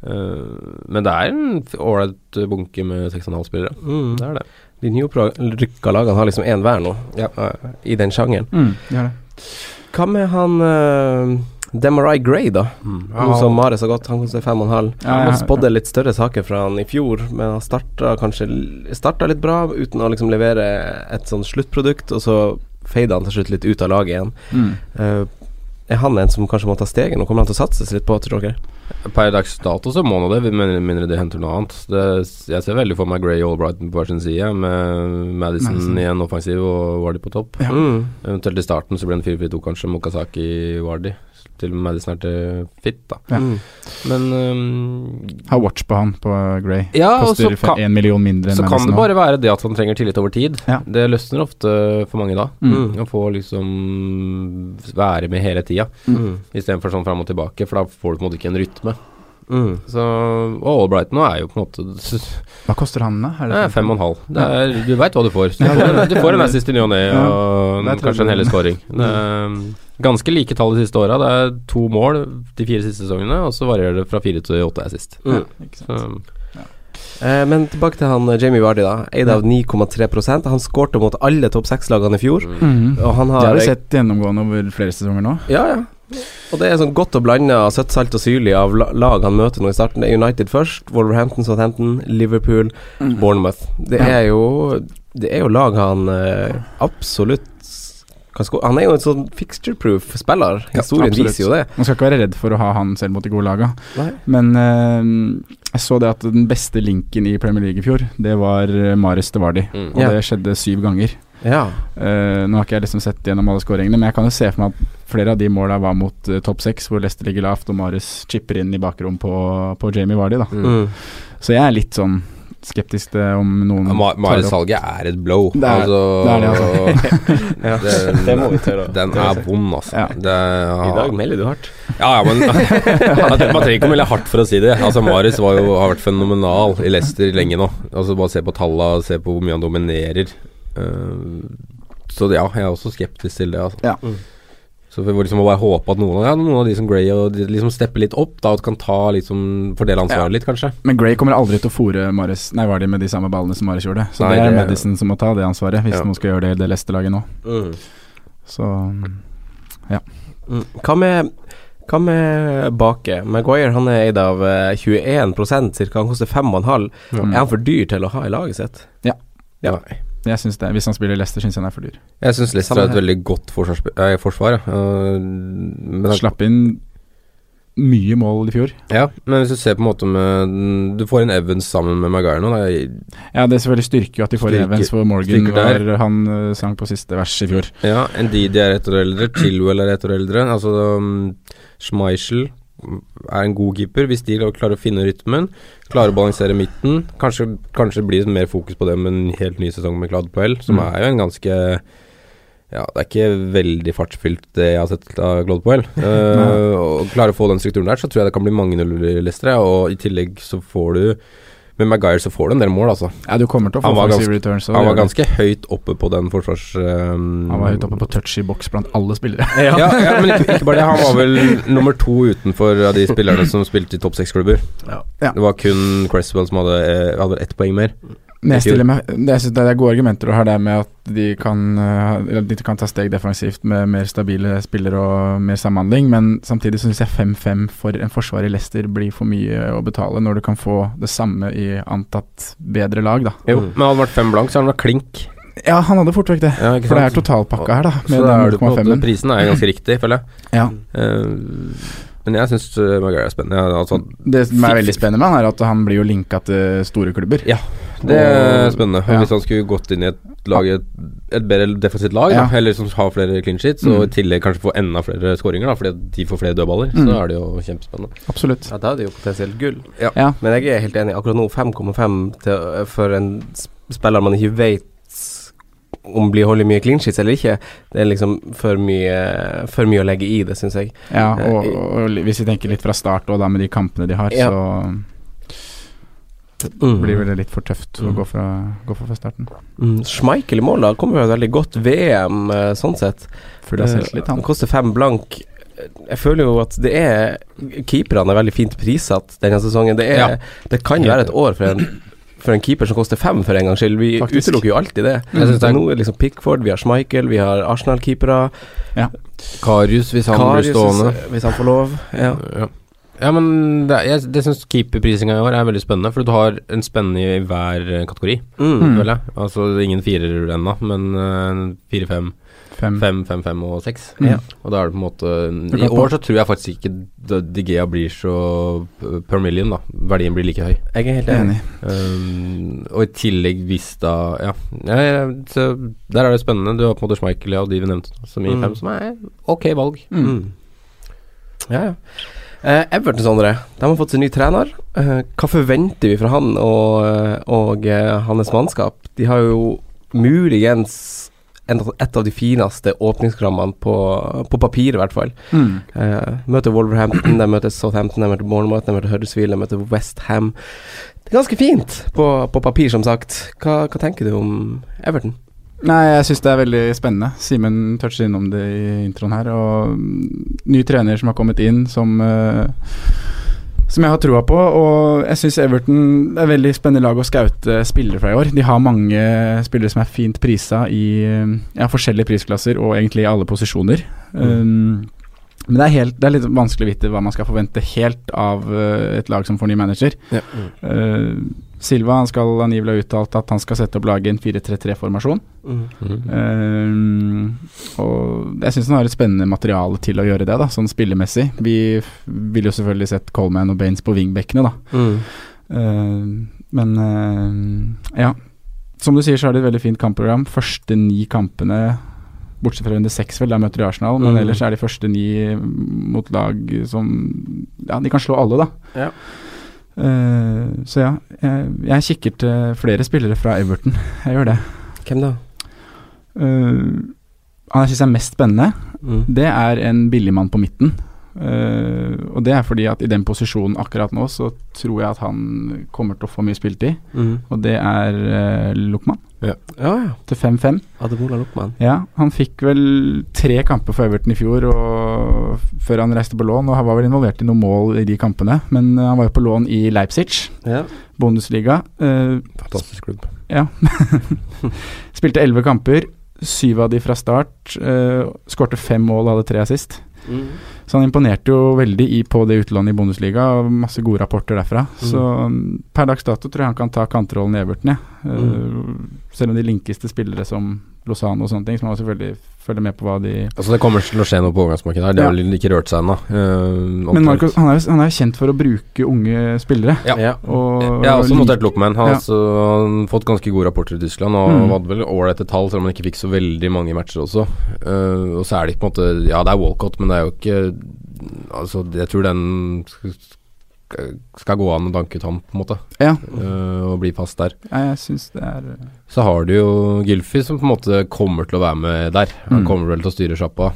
Uh, men det er en ålreit bunke med 6,5 spillere. Mm. Det er det. De nyopprykka lagene har liksom én hver nå, Ja. uh, i den sjangeren. Mm, det er det. Hva med han uh, Demarai Gray, da? Nå som Mare så godt. han koster fem og en halv. Ja, spådde litt større saker fra han i fjor, men han starta kanskje Starta litt bra uten å liksom levere et sånn sluttprodukt, og så feide han til slutt litt ut av laget igjen. Mm. Uh, er han en som kanskje må ta steget nå? Kommer han til å satses litt på, tror dere? Per dags dato så må nå det, med mindre de henter noe annet. Det, jeg ser veldig for meg Gray og Albrighton på hver sin side, med Madison, Madison. i en offensiv og Wardy på topp. Ja. Mm. Eventuelt i starten så blir det en 4-4-2 kanskje, Mokasaki Wardy. Til Madison er til fit, da. Ja. Mm. Men um, Ha watch på han på Grey. Ja, Koster kan, én million mindre enn så kan det bare være det at han trenger tillit over tid. Ja. Det løsner ofte for mange da. Mm. Å få liksom være med hele tida, Mm. istedenfor sånn fram og tilbake, for da får du på en måte ikke en rytme. Mm. Så, og Albright nå er jo på en måte Hva koster han, da? Er det fem og en halv. Det er, du veit hva du får. Du får, en, du får en assist i ny og ne, Ja, og kanskje en hel hellig scoring. Ganske like tall de siste åra. Det er to mål de fire siste sesongene, og så varierer det fra fire til åtte assist. Mm. Ikke Eh, men tilbake til han eh, Jamie Vardy, da. Eid av 9,3% Han skårte mot alle topp seks-lagene i fjor. Mm. Og han Det har har vi sett gjennomgående over flere sesonger nå. Ja, ja. Og det er sånn godt og blanda søtt, salt og syrlig av lag han møter nå i starten. Det er United først, Wolverhampton, Southampton, Liverpool, Bournemouth. Det er jo Det er jo lag han eh, absolutt Han er jo en sånn fixture-proof spiller. Historien ja, viser jo det. Man skal ikke være redd for å ha han selv mot de gode laga. Nei. Men uh, jeg så det at den beste linken i Premier League i fjor, det var Marius Maris Devardi. mm. Og Ja. det skjedde syv ganger. Ja. Uh, nå har ikke jeg liksom sett gjennom alle skåringene, men jeg kan jo se for meg at flere av de måla var mot uh, topp seks, hvor Leicester ligger lavt og Marius chipper inn i bakrom på, på Jamie Vardy. Da. Mm. Så jeg er litt sånn skeptisk til om noen Ja, Ma- Marius-salget er et blow. Det er- altså, det er det, [laughs] ja. den, Det må vi tørre å- Den er vond, altså. Ja. Det, I dag melder du hardt. Ja, ja, men Man trenger ikke å melde hardt for å si det. Altså Marius var jo, har vært fenomenal i Leicester lenge nå. Altså Bare se på tallene, se på hvor mye han dominerer. Uh, så ja, jeg er også skeptisk til det. Altså. Ja. Så vi må liksom bare håpe at noen, ja, noen av de som Gray og de liksom stepper litt opp, da og kan ta liksom fordele ansvaret Ja. litt, kanskje. Men Gray kommer aldri til å fòre Mares Nei, Vardy med de samme ballene som Mares gjorde. Så Nei, det er det- Madison som må ta det ansvaret, hvis Ja. noen skal gjøre det i det Leicester-laget nå. Mm. Så Mm. Hva med hva med Bake? Maguire han er eid av eh, 21% cirka. Han koster 5,5. Mm. Er han for dyr til å ha i laget sitt? Ja. Ja. synes det Hvis han spiller Leicester, syns jeg han er for dyr. Jeg syns Leicester er et veldig godt eh, forsvar. Ja. Eh, men Slapp inn mye mål i fjor. Ja, men hvis du ser på en måte med Du får en Evans sammen med Maguire nå. Ja, det er selvfølgelig styrker jo at de får Styrker- Evans, for Morgan var Han uh, sang på siste vers i fjor. Ja, Ndidi er ett år eldre, Chilwell er ett år eldre. Altså um, Schmeichel er en god keeper hvis de klarer å finne rytmen. Klarer å balansere midten. Kanskje, kanskje blir det mer fokus på det med en helt ny sesong med Gladpoel, som Mm. er jo en ganske ja, Det er ikke veldig fartsfylt, det jeg har sett av Gladpoel. Uh, [laughs] og klarer å få den strukturen der, så tror jeg det kan bli mange nuller, Lestere. Og i tillegg så får du Med Maguire så får du en del mål, altså. Ja, du kommer til å få Han var offensive returns. Han var ganske høyt oppe på den forsvars... Um. Han var høyt oppe på touch i boks blant alle spillere. [laughs] ja, ja, [laughs] men ikke, ikke bare det. Han var vel nummer to utenfor av de spillerne som spilte i topp seks-klubber. Ja. Ja. Det var kun Cresswell som hadde, eh, hadde ett poeng mer. Men jeg stiller meg, det, jeg synes det er gode argumenter du har der med at de kan, uh, de kan ta steg defensivt med mer stabile spillere og mer samhandling, men samtidig syns jeg 5-5 for en forsvar i Leicester blir for mye å betale når du kan få det samme i antatt bedre lag, da. Jo, Mm. men hadde vært fem blank, så hadde han vært klink. Ja, han hadde fort vekk det. Ja, For det er totalpakka her, da. Så da er du på en måte, prisen er ganske riktig, føler jeg. Ja. Eh, men jeg syns uh, Maguire er spennende. Ja, altså, Det som er veldig spennende med han, er at han blir jo linka til store klubber. Ja, det er spennende. Og ja. Hvis han skulle gått inn i et lag Et, et bedre defensivt lag, Ja. da, eller som har flere clean sheets, og Mm. i tillegg kanskje få enda flere skåringer, fordi de får flere dødballer, Mm. så er det jo kjempespennende. Absolutt. Ja, Da er det jo potensielt gull. Ja. Men jeg er helt enig. Akkurat nå 5,5 for en spiller man ikke vet om blir holder mye clean sheets eller ikke. Det er liksom for mye, for mye å legge i det, syns jeg. Ja, Eh, og, og hvis vi tenker litt fra start og da med de kampene de har, Ja. så Mm. blir det litt for tøft å Mm. gå fra, gå fra starten. Mm. Schmeichel i mål da kommer fra et veldig godt VM, eh, sånn sett. Før det selvtillit, han. koster fem blank. Jeg føler jo at det er Keeperne er veldig fint prissatt denne sesongen. Det, er, Ja. det kan være et år for en, for en keeper som koster fem, for en gangs skyld. Vi Faktisk. utelukker jo alltid det. Synes det nå er det liksom Pickford, vi har Schmeichel, vi har Arsenal-keepere. Karius, hvis han Karius, blir stående. hvis han får lov. Ja. Ja, ja men det, jeg, det syns keeperprisinga i år er veldig spennende, for du har en spennende i hver eh, kategori, Mm. Mm. føler jeg. Altså ingen firer ennå, men uh, fire, fem, Fem. fem, fem, og seks. Mm. Ja. Og da er det på en måte I år så tror jeg faktisk ikke Digea blir så per million, da. Verdien blir like høy. Jeg er helt enig. Um, og i tillegg hvis da Ja, ja, ja så der er det spennende. Du har på en måte Schmeichel ja, og de vi nevnte, som gir Mm. fem, som er ok valg. Mm. Mm. Ja, ja. Uh, Everton, Sondre, de har fått sin ny trener. Uh, hva forventer vi fra han og, og uh, hans mannskap? De har jo muligens et av de fineste åpningsprogrammene på, på papir, i hvert fall. Mm. Uh, møter Wolverhampton, de møter Southampton, de møter Bournemouth, de møter Huddersfield, de møter Westham. Det er ganske fint på, på papir, som sagt. Hva, hva tenker du om Everton? Nei, jeg syns det er veldig spennende. Simen toucher innom det i introen her. Og ny trener som har kommet inn, som eh, som jeg har troa på. Og jeg syns Everton er et veldig spennende lag å scoute spillere fra i år. De har mange spillere som er fint prisa i eh, ja, forskjellige prisklasser og egentlig i alle posisjoner. Um, men det er, helt, det er litt vanskelig å vite hva man skal forvente helt av eh, et lag som får ny manager. Ja. Eh, Silva han skal angivelig ha uttalt at han skal sette opp laget i en 4-3-3-formasjon. Mm. og jeg syns han har et spennende materiale til å gjøre det, da, sånn spillemessig. Vi ville jo selvfølgelig sett Coleman og Baines på wingbackene, da. Mm. Uh, men uh, ja. Som du sier, så er det et veldig fint kampprogram. Første ni kampene Bortsett fra runde seks, vel, der møter de Arsenal. Men Mm. ellers er de første ni mot lag som Ja, de kan slå alle, da. Ja. Eh, så ja, jeg, jeg kikker til flere spillere fra Everton. [laughs] Jeg gjør det. Hvem da? Uh, han jeg syns er mest spennende, Mm. det er en billigmann på midten. Uh, og det er fordi at i den posisjonen akkurat nå, så tror jeg at han kommer til å få mye spiltid. Mm. Og det er uh, Lukman Ja, ja. til 5-5. Ademola Luckman. Ja, han fikk vel tre kamper for Everton i fjor og før han reiste på lån, og han var vel involvert i noen mål i de kampene. Men uh, han var jo på lån i Leipzig, Ja. Bundesliga. Uh, Fantastisk klubb. Ja. [laughs] Spilte elleve kamper, syv av de fra start. Uh, Skårte fem mål og hadde tre assist. Mm. Så han imponerte jo veldig i, på det utlandet i Bundesliga, og masse gode rapporter derfra. Så um, per dags dato tror jeg han kan ta kantrollen i Everton, jeg. Uh, Selv om de linkes til spillere som Lozano og sånne ting, så må man selvfølgelig følge med på hva de Altså Det kommer til å skje noe på overgangsmarkedet her. Det har Ja. vel ikke rørt seg ennå. Uh, Men. Marcos, han er jo han er kjent for å bruke unge spillere. Ja. Ja. Og, Jeg har også notert Lookman. Han har Ja. altså, fått ganske gode rapporter i Tyskland. Og Mm. hadde vel ålreite tall, selv om han ikke fikk så veldig mange matcher også. Uh, og så er det ikke på en måte Ja, det er Walcott, men det er jo ikke Altså, jeg tror den skal, gå an å danke Tom, på en måte. Ja, Uh, og bli fast der. Ja, jeg syns det er Så har du jo Gylfi, som på en måte kommer til å være med der. Han Mm. kommer vel til å styre sjappa.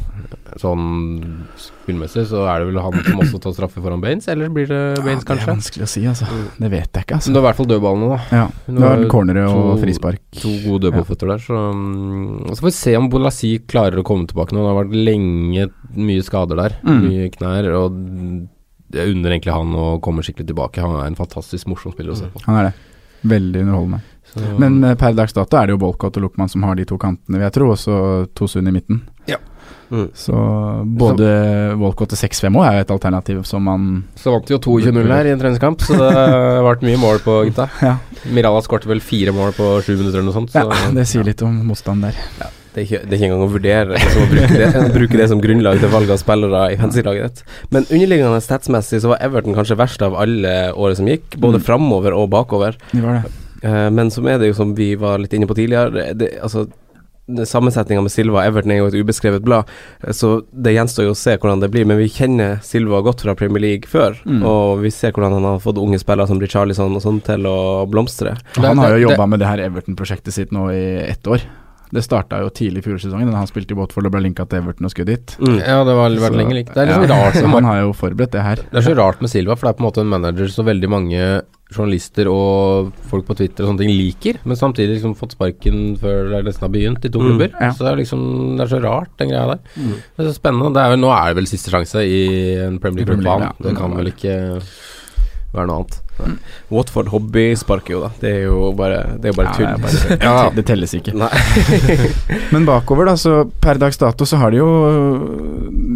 Sånn spillmessig så er det vel han som også tar straffe foran Baines, eller blir det Baines, ja, Det er vanskelig å si, altså. Det vet jeg ikke, altså. Men det er i hvert fall dødballene, da. Ja, det var er cornere og to- frispark. To gode dødballføtter der, så um, Så får vi se om Bolasi klarer å komme tilbake nå. Det har vært lenge mye skader der. Mm. Mye knær. Og jeg unner egentlig han å komme skikkelig tilbake. Han er en fantastisk morsom spiller å se på. Han er det. Veldig underholdende. Så, Men eh, per dags dato er det jo Bolkot og Luckman som har de to kantene, vil jeg tro, Også Tosun i midten. Ja. Mm. Så både Volcott til 6-5 òg er jo et alternativ som man så vant vi jo 22-0 her i en treningskamp, så det har vært mye mål på gutta. [laughs] Ja, Mirala skåret vel fire mål på sju minutter eller noe sånt. Så, ja det sier litt om motstand der. Det er, ikke, det er ikke engang å vurdere liksom, å bruke, det, å [laughs] bruke det som grunnlag til valg av spillere i fancy-laget ditt. Men underliggende statsmessig så var Everton kanskje verst av alle året som gikk, både Mm. framover og bakover. Det var det. Eh, men som er det jo som vi var litt inne på tidligere, det, altså Sammensetninga med Silva og Everton er jo et ubeskrevet blad, eh, så det gjenstår jo å se hvordan det blir. Men vi kjenner Silva godt fra Premier League før, Mm. og vi ser hvordan han har fått unge spillere som Richarlison og sånn til å blomstre. Han har jo jobba med det her Everton-prosjektet sitt nå i ett år. Det starta jo tidlig i fjorårssesongen, da han spilte i Watford og ble linka til Everton og skulle dit. Mm. ja, det var vært lenge likt. Det er liksom ja, rart. [laughs] så han har jo forberedt det her. Det er så rart med Silva, for det er på en måte en manager så veldig mange journalister og folk på Twitter og sånne ting liker, men samtidig liksom fått sparken før det nesten har begynt i to Mm, klubber. ja. Så det er liksom Det er så rart, den greia der. Det er så spennende. Det er vel, nå er det vel siste sjanse i en Premier League-plan. Ja. Det kan vel ikke være noe annet. Watford hobbysparker jo, da. Det er jo bare, det er bare Ja, tull. det, er bare, [laughs] Ja. det telles ikke. [laughs] Men bakover, da, så per dags dato så har de jo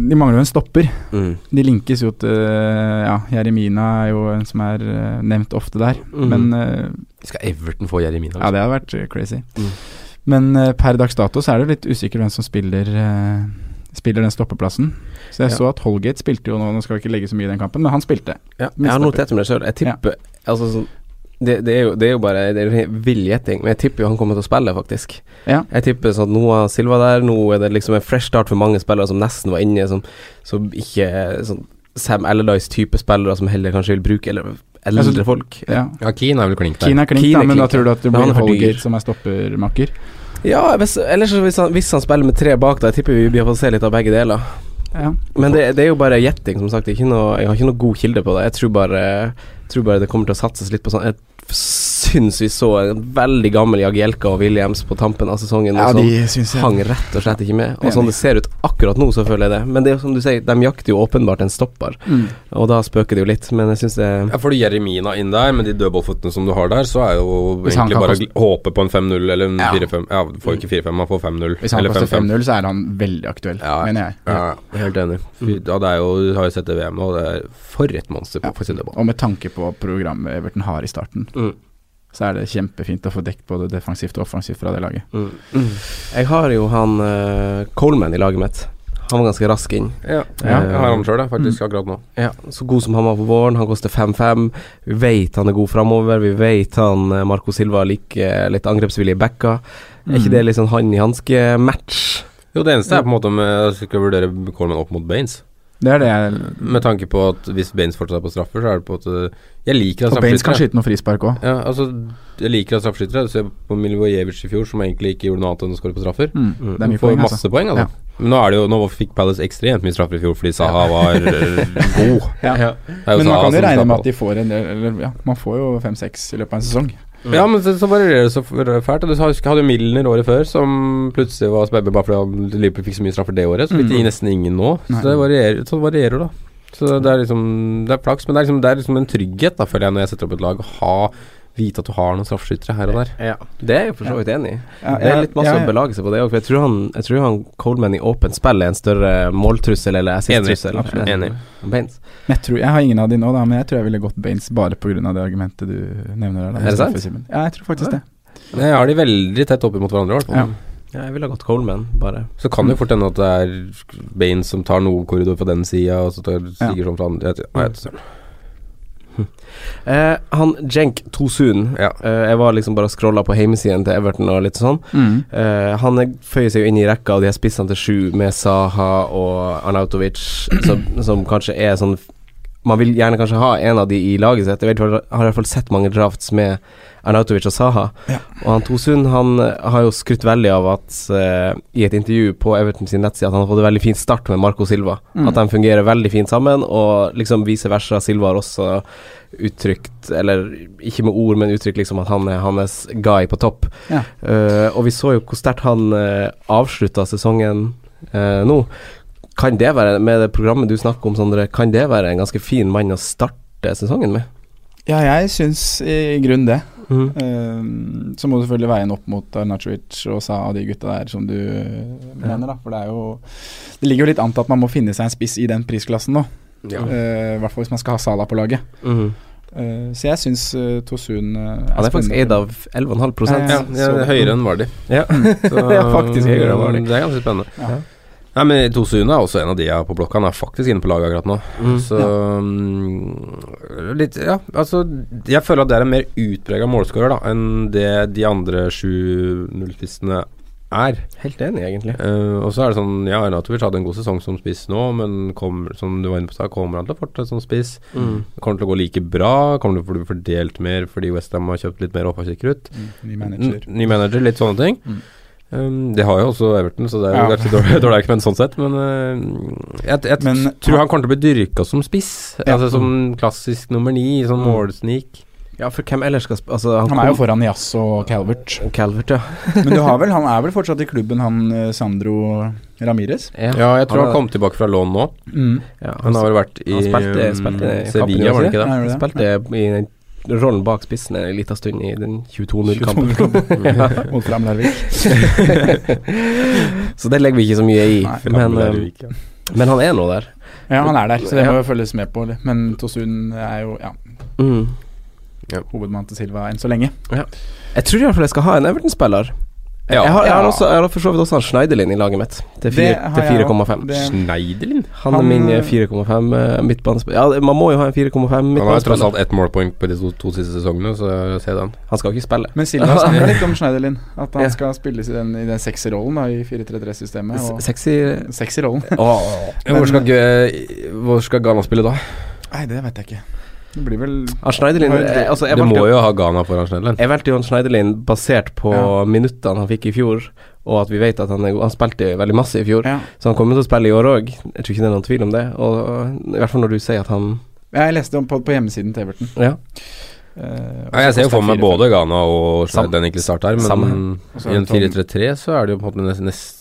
De mangler jo en stopper. Mm. De linkes jo til Ja, Jeremina er jo en som er eh, nevnt ofte der. mm. Men eh, Skal Everton få Jeremina? Ja, det hadde vært crazy. Mm. Men eh, per dags dato så er det litt usikkert hvem som spiller eh, Spiller den stoppeplassen. Så jeg Ja. så at Holgate spilte jo nå, nå skal vi ikke legge så mye i den kampen, men han spilte. Ja, jeg har notert meg det sjøl. Jeg tipper Altså sånn det, det, er jo, det er jo bare Det er vill gjetting, men jeg tipper jo han kommer til å spille, faktisk. Ja. Jeg tipper sånn at nå har Silva der, nå er det liksom en fresh start for mange spillere som nesten var inne, som, som ikke sånn Sam Allardyce-type spillere som heller kanskje vil bruke eller eldre Altså, folk. Ja. Ja, Keane er vel klink der. Keane er klink, Keane er men da klink, tror du at det blir. Holgate som er stoppermakker? Ja, hvis, ellers hvis han, hvis han spiller med tre bak, da jeg tipper vi blir få se litt av begge deler. Ja. Men det, det er jo bare gjetting, som sagt. Noe, jeg har ikke noe god kilde på det. Jeg tror bare, tror bare det kommer til å satses litt på sånn syns vi så en veldig gammel Jagielka og Williams på tampen av sesongen. ja, og de syns jeg hang rett og slett ikke med. Og sånn det ser ut akkurat nå, så føler jeg det. Men det er jo som du sier, de jakter jo åpenbart en stopper, mm. og da spøker det jo litt. Men jeg syns det Ja, får du Jeremina inn der, med de dødballføttene som du har der, så er jo egentlig bare koste- å håpe på en 5-0 eller en 4-5. Ja, du får ikke 4-5, man får 5-0. Hvis han eller koster 5-5. 5-0, så er han veldig aktuell, Ja. mener jeg. Ja, helt enig. Ja, det er jo, du har jo sett det VM, og det er for et monster på Ja. Og med tanke på programmet Everton har i starten, Mm. så er det kjempefint å få dekt både defensivt og offensivt fra det laget. mm. Jeg har jo han uh, Coleman i laget mitt. Han var ganske rask inn. Ja, Ja. jeg har han sjøl, faktisk, akkurat nå. Ja, Så god som han var på våren. Han koster 5-5. Vi vet han er god framover. Vi vet han eh, Marco Silva liker litt angrepsvillige backer. Er ikke det litt sånn han i hanske-match? Jo, det eneste er på en måte om Jeg skal vurdere Coleman opp mot Baines. Det er det jeg Med tanke på at hvis Baines fortsatt er på straffer, så er det på at Jeg liker at straffeskyttere Baines kan skyte noe frispark òg. ja, altså, Jeg liker at straffeskyttere ser på Milivojevic i fjor, som egentlig ikke gjorde noe annet enn å skåre på straffer. Mm. Det er Han mye får poeng, masse altså. poeng, altså. Men nå, er det jo, nå fikk Palace ekstremt mye straffer i fjor fordi Saha var uh, god. [laughs] Ja. Men man kan jo regne med at de får en del Eller ja, man får jo fem-seks i løpet av en sesong. Ja, men så, så varierer det så fælt. Du hadde jo Milner året før, som plutselig var spennende bare fordi Liverpool fikk så mye straffer det året. Så fikk de Mm. nesten ingen nå. Så det varierer, så varierer da. Så det er liksom Det er flaks, men det er liksom, det er liksom en trygghet, da, føler jeg, når jeg setter opp et lag. Å ha Vite at du har noen straffeskyttere her og der. Ja, det er jeg for så vidt enig i. Ja, Det er litt masse å belage seg på det òg, for jeg tror, han, jeg tror han Coleman i åpent spill er en større måltrussel eller assist-trussel. Enig. Baines. Jeg, tror, jeg har ingen av de nå, da, men jeg tror jeg ville gått Baines bare pga. det argumentet du nevner der. Da, Er det sant? Ja, jeg tror faktisk det. Jeg har de veldig tett opp mot hverandre. Ja. Ja, jeg ville ha gått Coleman, bare. Så kan det jo fort hende at det er Baines som tar noe korridor fra den sida, og så tar stiger sånn fra andre. Jeg vet- jeg vet. Eh, han Jenk Tosun Ja. eh, Jeg var liksom bare og scrolla på hjemmesiden til Everton og litt sånn. Mm. Eh, han er, føyer seg jo inn i rekka av de her spissene til sju, med Saha og Arnautovic, som, som kanskje er sånn Man vil gjerne kanskje ha en av de i laget sitt. Jeg vet, jeg har i hvert fall sett mange drafts med Arnautovic og Saha. Ja. Og han Tosun han eh, har jo skrytt veldig av at uh, i et intervju på Everton sin nettside at han har fått en veldig fin start med Marco Silva. Mm. At de fungerer veldig fint sammen, og liksom vice versa. Silva har også uttrykt, eller ikke med ord, men uttrykt liksom at han er hans guy på topp. Ja. Uh, og vi så jo hvor sterkt han uh, avslutta sesongen uh, nå. Kan det være, med det programmet du snakker om, Sondre, kan det være en ganske fin mann å starte sesongen med? Ja, jeg syns i grunnen det. Mm. Um, så må du selvfølgelig veie den opp mot Arnachovic og Sa og de gutta der som du mener, da. For det er jo Det ligger jo litt an til at man må finne seg en spiss i den prisklassen nå. Ja. Uh, I hvert fall hvis man skal ha Sala på laget. Mm. Uh, så jeg syns uh, Tosun uh, er Han er faktisk eid av 11,5 Ja, Ja, ja, det er høyere enn Vardi. Ja. [laughs] [laughs] Ja, faktisk høyere enn Vardi. Det er ganske spennende. Ja. Nei, men Tosuna er også en av de jeg har på blokka. Han er faktisk inne på laget akkurat nå. Mm, Så mm, litt Ja, altså Jeg føler at det er en mer utprega målskårer da enn det de andre 7-0-spissene er. Helt enig, egentlig. Uh, og så er det sånn Ja, Arnatovic hadde en god sesong som spiss nå, men kom, som du var inne på, så kommer han til å fortsette som spiss. Mm. Kommer til å gå like bra, kommer til å bli fordelt mer fordi Westham har kjøpt litt mer krutt. Mm, ny manager. N- Ny manager, litt sånne ting. Mm. Um, det har jo også Everton, så det er jo Ja. ganske dårlig, [laughs] dårlig argument sånn sett. Men uh, jeg, jeg Men tror han- han kommer til å bli dyrka som spiss. Ja. Altså Som klassisk nummer ni, sånn Mm. målsnik. Ja, for hvem ellers skal spille Altså, Han er jo foran Jazz og Calvert. Og Calvert, ja. [laughs] Men du har vel, han er vel fortsatt i klubben, han eh, Sandro Ramires? ja. Ja, jeg tror Han han kom tilbake fra lån nå. Mm. ja Han har vel vært i Han spilte- um, spilte i Sevilla, var det ikke det? Han gjorde det? spilte i rollen bak spissen en liten stund i den 22-0-kampen. 22-0-kampen. [laughs] Mot Fram Larvik. [laughs] Så det legger vi ikke så mye i. Nei, men, eh, Larvik, ja. men han er nå der. Ja, han er der, så det må jo følges med på. Men Tosun er jo ja, Mm. hovedmann til Silva enn så lenge. Jeg tror iallfall jeg skal ha en Everton-spiller. Ja. jeg, har, jeg, har også, jeg har for så vidt også han Schneiderlin i laget mitt, til Det fire- har til jeg 4,5. Schneiderlin? Han er min eh, 4,5 eh, midtbanespiller. Ja, man må jo ha en 4,5 Han har tross alt ett målpoeng på de to, to siste sesongene, så se den. Han skal ikke spille. Men Silva [laughs] snakker litt om Schneiderlin. At han Ja. skal spilles i den, i den sekserrollen da, i 4-3-3-systemet. Sexy rollen. Åh. hvor, skal, hvor skal Ghana spille da? Nei, det vet jeg ikke. Det blir vel Schneiderlin eh, altså, Du må jo- jo ha Ghana foran Schneiderlin. Jeg valgte jo han Schneiderlin basert på Ja. minuttene han fikk i fjor, og at vi vet at han, er, han spilte veldig masse i fjor. Ja. Så han kommer til å spille i år òg. Jeg tror ikke det er noen tvil om det. Og I hvert fall når du sier at han Jeg leste om på, på hjemmesiden til Everton. Ja. Uh, Ja, jeg ser jo for meg både Ghana og Sam- Schneiderlin egentlig starter, men i en 4-3-3 så er det jo på en måte nest- nesten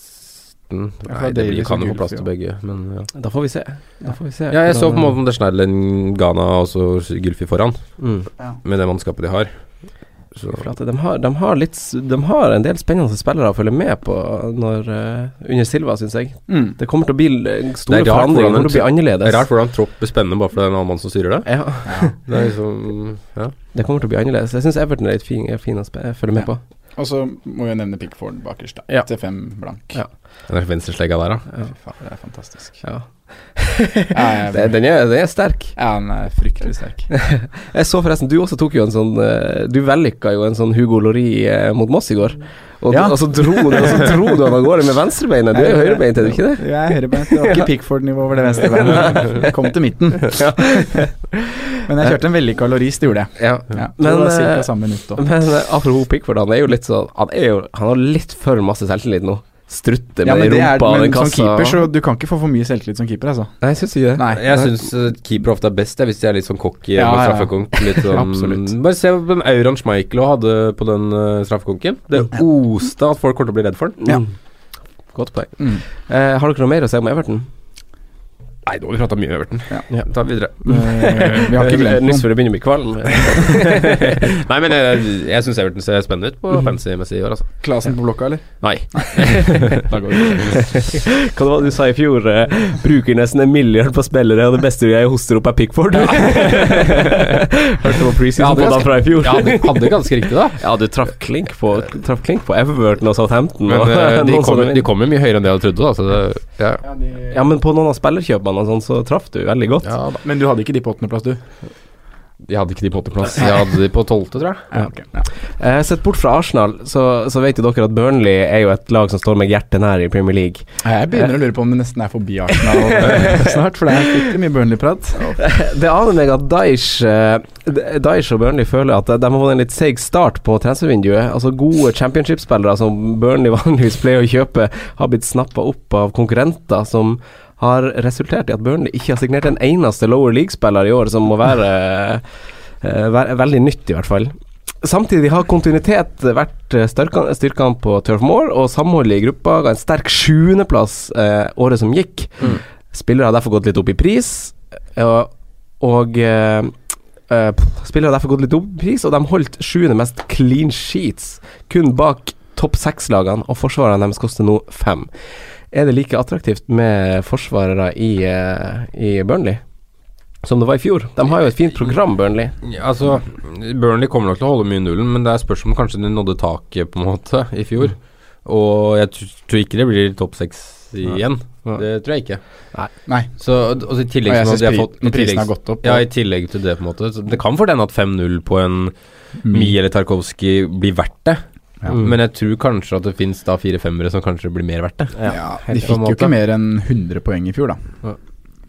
Ja, Nei, det blir, kan jo få plass til begge, men ja. Da får vi se. Da får vi se. Ja, jeg så på en måte om det er Schneiderlin, Ghana og så Gylfi foran, mm. med det mannskapet de har. Så For at de, har, de, har litt, de har en del spennende spillere å følge med på når, uh, under Silva, syns jeg. Mm. Det kommer til å bli eh, store Det er forandringer. Det kommer til å bli det er rart hvordan tropp blir spennende bare fordi det er en annen mann som styrer det. Ja, Det er liksom Ja. det kommer til å bli annerledes. Jeg syns Everton er litt fin, fin å følge med Ja. på. Og så må jeg nevne Pickford bakerst, da. Ja. Til fem blank. Ja. Den venstreslegga der, da. Ja. Fy faen, det er fantastisk. Ja. Ja, [laughs] den, er, den er sterk. ja, den er fryktelig sterk. [laughs] Jeg så forresten, du også tok jo en sånn eh, Du vellykka jo en sånn Hugo Lori eh, mot Moss i går. Og, Ja. og, så dro du, og så dro du han av gårde med venstrebeinet. Du er jo høyrebeint, er du ikke det? Jeg er høyrebeint. Det var ikke Pickford-nivå over det venstrebeinet. Kom til midten. [laughs] Men jeg kjørte en vellykka Loris, det gjorde jeg. Ja. Ja, Men, det var eh, samme minutt. Men apropos Pickford, han er jo litt sånn Han, jo, han har litt for masse selvtillit nå. Strutter Ja, med men, det er, rumpa og men den som kassa. keeper, så du kan ikke få for mye selvtillit som keeper, altså. Nei, jeg syns ikke det. Nei. Jeg syns keeper ofte er best, jeg, hvis de er litt sånn cocky Ja, med ja. straffekonk. Litt [laughs] sånn, Absolutt. Bare se den auraen Schmeichel hadde på den uh, straffekonken. Det oste at folk kommer til å bli redd for den. Ja. Mm. Godt poeng. Mm. Uh, har dere noe mer å si om Everton? Nei, nå har vi prata mye Everton. Ja. Ta videre. Eh, [laughs] vi har ikke glemt før det begynner å bli kvalm. [laughs] [laughs] Nei, men jeg, jeg syns Everton ser spennende ut på Mhm. fancy-messig i år, altså. Klasen på blokka, eller? Nei. Hva det var du sa i fjor? Eh, bruker nesten en milliard på spillere, og det beste jeg hoster opp er Pickford. Hørte på preseason på da fra i fjor. Ja, du hadde ganske riktig, da. Ja, du traff klink på, klink på Everton og Southampton. Men og eh, de kommer de kommer mye høyere enn det jeg hadde trodd. Da, så det, ja. Ja, men på noen av spillerkjøpene og sånn, så traff du veldig godt. ja da. Men du hadde ikke de på åttendeplass, du? Jeg hadde ikke de på åttendeplass. Jeg hadde de på tolvte, tror jeg. Ja, okay. Ja. Eh, Sett bort fra Arsenal, så, så vet jo dere at Burnley er jo et lag som står meg hjertet nær i Premier League. Jeg begynner å lure på om det nesten er forbi Arsenal eh, [laughs] snart, for det er fryktelig mye Burnley-prat. [laughs] Det aner meg at Daesh eh, og Burnley føler at de har fått en litt seig start på transfervinduet. Altså Gode championship-spillere som Burnley [laughs] vanligvis pleier å kjøpe, har blitt snappa opp av konkurrenter som har resultert i at Burnley ikke har signert en eneste lower league-spiller i år, som må være, [laughs] eh, være veldig nytt, i hvert fall. Samtidig har kontinuitet vært eh, styrkene på Turf Moor, og samholdet i gruppa ga en sterk sjuendeplass eh, året som gikk. Spillere har derfor gått litt opp i pris, eh, og eh, eh, Spillere har derfor gått litt opp i pris, og de holdt sjuende mest clean sheets, kun bak topp seks-lagene, og forsvarerne deres koster nå fem. Er det like attraktivt med forsvarere i, eh, i Burnley som det var i fjor? De har jo et fint program, Burnley. Altså, Burnley kommer nok til å holde mye nullen, men det er spørsmål om kanskje de nådde taket på en måte i fjor. Og jeg tror ikke det blir topp seks igjen. Det tror jeg ikke. Nei. Så og så i Og tillegg jeg så synes de har fått i prisen tillegg- har gått opp. Ja, i tillegg til det, på en måte. Så det kan for den at 5-0 på en Mm. Mi eller Tarkovskij blir verdt det. Ja. Mm. Men jeg tror kanskje at det fins da fire-femmere som kanskje blir mer verdt det. Ja, de fikk jo ikke mer enn 100 poeng i fjor, da.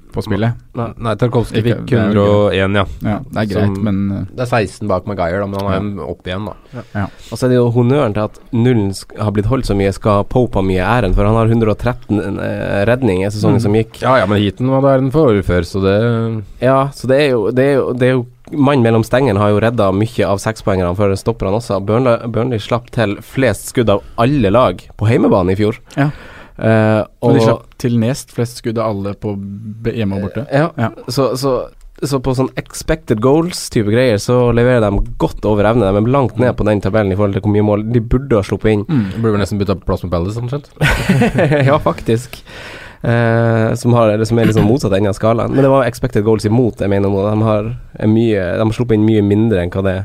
På spillet. Nei, Tarkovskij fikk det er jo 101, ja. Ja, det er greit, Som- men uh, Det er 16 bak Maguire, da, men han er ja. opp igjen, da. Og så er det jo honnøren til at nullen har blitt holdt så mye, skal Pope ha mye æren, for han har 113 eh, redning i sesongen Mm. som gikk. Ja ja, men heaten var der den for før, så det Ja, så det er jo, det er jo, det er jo Mannen mellom stengene har jo redda mye av sekspoengerne før stopperne også. Burnley, Burnley slapp til flest skudd av alle lag på heimebane i fjor. Ja. Uh, Og og de slapp til nest flest skudd av alle på hjemme og borte. Ja, Ja. Så, så, så på sånn expected goals-type greier, så leverer de godt over evne. De er langt ned på den tabellen i forhold til hvor mye mål de burde ha sluppet inn. Mm. burde vel nesten bytta plass med Palace, omtrent. [laughs] ja, faktisk. Eh, som, har, eller som er liksom motsatt ende av skalaen. Men det var expected goals imot, jeg mener nå. De har, er mye, de har sluppet inn mye mindre enn hva det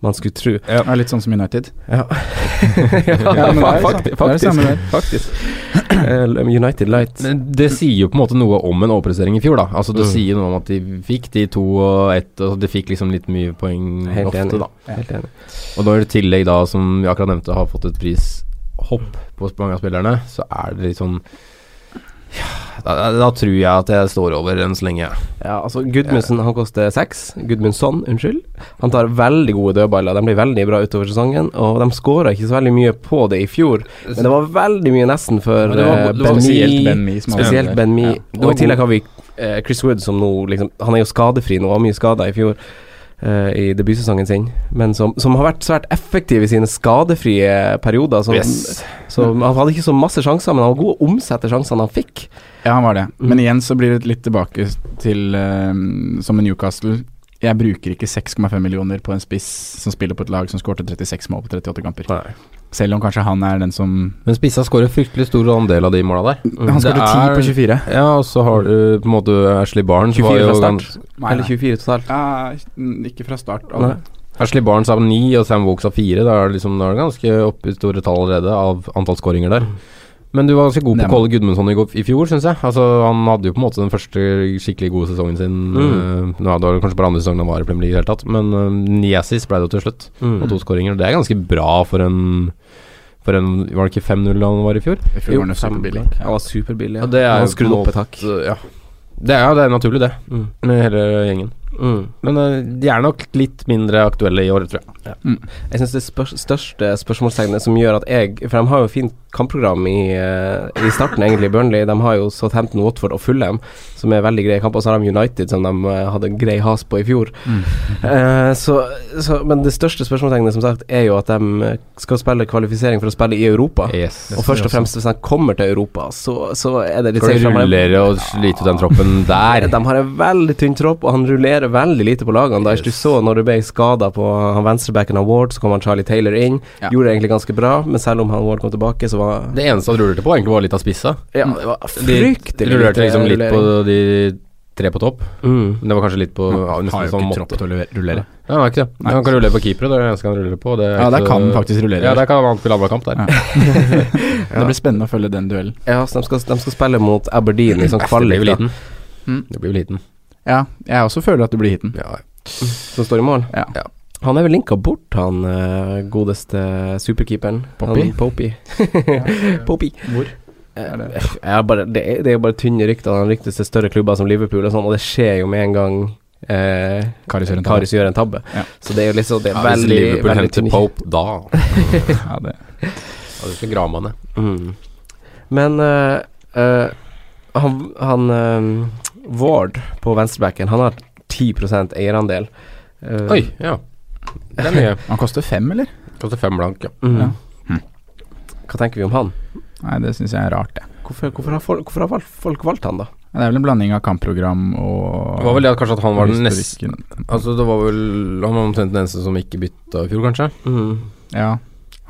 man skulle tro. Ja, litt sånn som United. Ja, Ja, [laughs] ja faktisk. faktisk. Eh, United Light. Men det sier jo på en måte noe om en overprestering i fjor, da. Altså Det Mm. sier noe om at de fikk de to og ett, og de fikk liksom litt mye poeng Helt ofte, enig. da. Helt enig. Og når i tillegg da, som vi akkurat nevnte, har fått et prishopp på mange av spillerne, så er det litt sånn Da, da tror jeg at jeg står over enn så lenge. Ja, altså Gudmundsen han koster seks. Gudmundsson, unnskyld. Han tar veldig gode dødballer. De blir veldig bra utover sesongen. Og de skåra ikke så veldig mye på det i fjor, men det var veldig mye nesten for Ja, Ben Spesielt Mee. Ben Mi. Spesielt Ben Mi. Ja. Og i tillegg har vi eh, Chris Wood, som nå liksom Han er jo skadefri nå, var mye skada i fjor. Eh, I debutsesongen sin, men som, som har vært svært effektiv i sine skadefrie perioder. Så, Yes. som, han hadde ikke så masse sjanser, men han var god å omsette sjansene han fikk. Ja, han var det. Mm. Men igjen så blir det litt tilbake til uh, som med Newcastle. Jeg bruker ikke 6,5 millioner på en spiss som spiller på et lag som skårte 36 mål på 38 kamper. Nei. Selv om kanskje han er den som Men spissa skårer fryktelig stor andel av de måla der. Han skåret Det 10 er- på 24. Ja, og så har du på en måte Ashley Barnes 24 var jo fra start. gans- Eller 24 totalt. Ja, mm, ikke fra start. Nei. Ashley Barnes av ni og Sam Wokes av fire. Da er det liksom, da er det ganske oppe i store tall allerede av antall skåringer der. Men du var ganske god på Colin Gudmundsson i, i fjor, syns jeg. Altså, han hadde jo på en måte den første skikkelig gode sesongen sin. Mm. eh, nå var det kanskje bare andre sesongen han var i Premier League i det hele tatt, men uh, Niesis ble det jo til slutt. Mm. Og to skåringer. Det er ganske bra for en For en Var det ikke 5-0 han var i fjor? I fjor var han superbillig. Ja. Han var superbillig. Ja. Og det er han jo skrudd på en opp et hakk. Ja. Det er, ja, det er naturlig, det. Mm. Med hele gjengen. Mm. Men eh, de er nok litt mindre aktuelle i år, tror jeg. Jeg syns det spør største spørsmålstegnet som gjør at jeg For de har jo fint kampprogram i, uh, i starten, egentlig, Burnley. De har jo Southampton, Watford og Fulham, som er veldig greie kamper. Og så har de United, som de uh, hadde grei has på i fjor. [laughs] Eh, så, så, men det største spørsmålstegnet, som sagt, er jo at de skal spille kvalifisering for å spille i Europa. Yes. Og først og fremst hvis de kommer til Europa, så, så er det litt Skal de. Rullere og slite ut den troppen der? De har en veldig tynn tropp, og han rullerer veldig lite på lagene. Da Yes. Du så når du ble skada på han venstrebacken av Ward, så kom han Charlie Taylor inn. Ja. Gjorde det egentlig ganske bra, men selv om han Ward kom tilbake, så var Det eneste han rullerte på, egentlig var litt av spissa. Ja, det var fryktelig De rullerte liksom litt på de tre på topp. mm. Men det var kanskje litt på ja, nesten har jo sånn ikke måtte. tropp til å rullere. Ja, han ikke det. Nei. Han kan rullere på keepere, det er det eneste han ruller på. Det Ja, der kan han faktisk rullere. Ja, der kan han spille annenhver kamp der. Ja. [laughs] Det blir spennende å følge den duellen. Ja, så de skal, de skal spille mot Aberdeen i sånn kvalik. det blir jo liten. Mm. Det blir jo liten. Ja, jeg også føler at du blir hiten. Ja, som står i mål. Ja. Ja. Han er vel linka bort, han eh, godeste superkeeperen. Poppy? Poppy. [laughs] Poppy. Hvor? Eh, Er det- bare, det, er, det er bare tynne rykter. Han ryktes til større klubber som Liverpool og sånn, og det skjer jo med en gang eh, Karis gjør en tabbe. Gjør en tabbe. Ja. Så det er jo liksom det er Ja, hvis Liverpool veldig henter Pope, da [laughs] Ja, det. Ja, du skal grave han ned. Mm. Men uh, uh, han, han eh, Ward på venstrebacken, han har 10 eierandel. Uh, Oi, ja. Det er mye. Han koster fem, eller? Koster fem blank, ja. mm. Ja. Hva tenker vi om han? Nei, det syns jeg er rart, det. Hvorfor, hvorfor, har, folk, hvorfor har valgt, folk valgt han, da? Det er vel en blanding av kampprogram og Det var vel det at kanskje at han var den neste. Altså, det var vel Han var omtrent den eneste som ikke bytta i fjor, kanskje. Mm. Ja,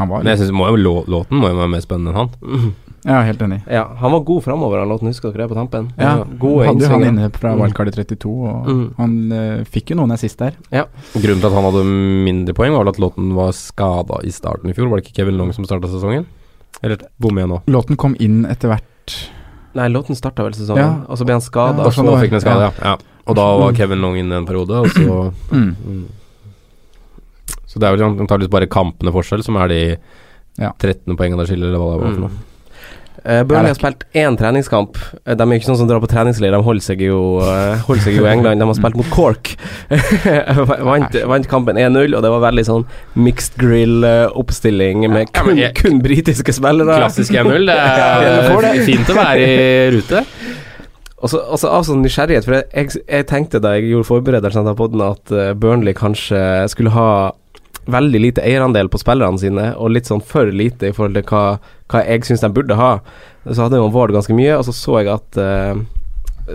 han var Men jeg synes, må jo, lå- låten må jo være mer spennende enn han. Mm. Ja, helt enig. Ja, han var god framover, han låten. Husker dere det på tampen? Ja, Gode hadde jo han inne fra Mm. wildcard i 32, og Mm. han uh, fikk jo noen assist der. Ja. Grunnen til at han hadde mindre poeng, var vel at låten var skada i starten i fjor. Var det ikke Kevin Long som starta sesongen? Eller bommer jeg nå? Låten kom inn etter hvert. Nei, låten starta vel sesongen, Ja. og så ble han skada. Ja, så sånn fikk han skade, ja. ja. Og da var Kevin Long inne en periode, og så Mm. mm. Så det er vel antakeligvis bare kampene forskjell som er de Ja. 13 poengene der skiller, eller hva det var for noe. Eh, Burnley har spilt én treningskamp. Eh, De er ikke sånn som drar på treningsleir, de holder seg jo, uh, holder seg jo i England. De har spilt mot Cork. [laughs] vant, vant kampen 1-0, og det var veldig sånn mixed grill-oppstilling med Ja, kun, jeg- kun britiske spillere. Klassisk 1-0. Det er [laughs] [laughs] fint å være i rute. Og så og så av sånn nysgjerrighet, for jeg, jeg, jeg tenkte da jeg gjorde forberedelsene til poden at Burnley kanskje skulle ha veldig lite eierandel på spillerne sine, og litt sånn for lite i forhold til hva, hva jeg syns de burde ha. Så hadde jo Vård ganske mye, og så så jeg at uh,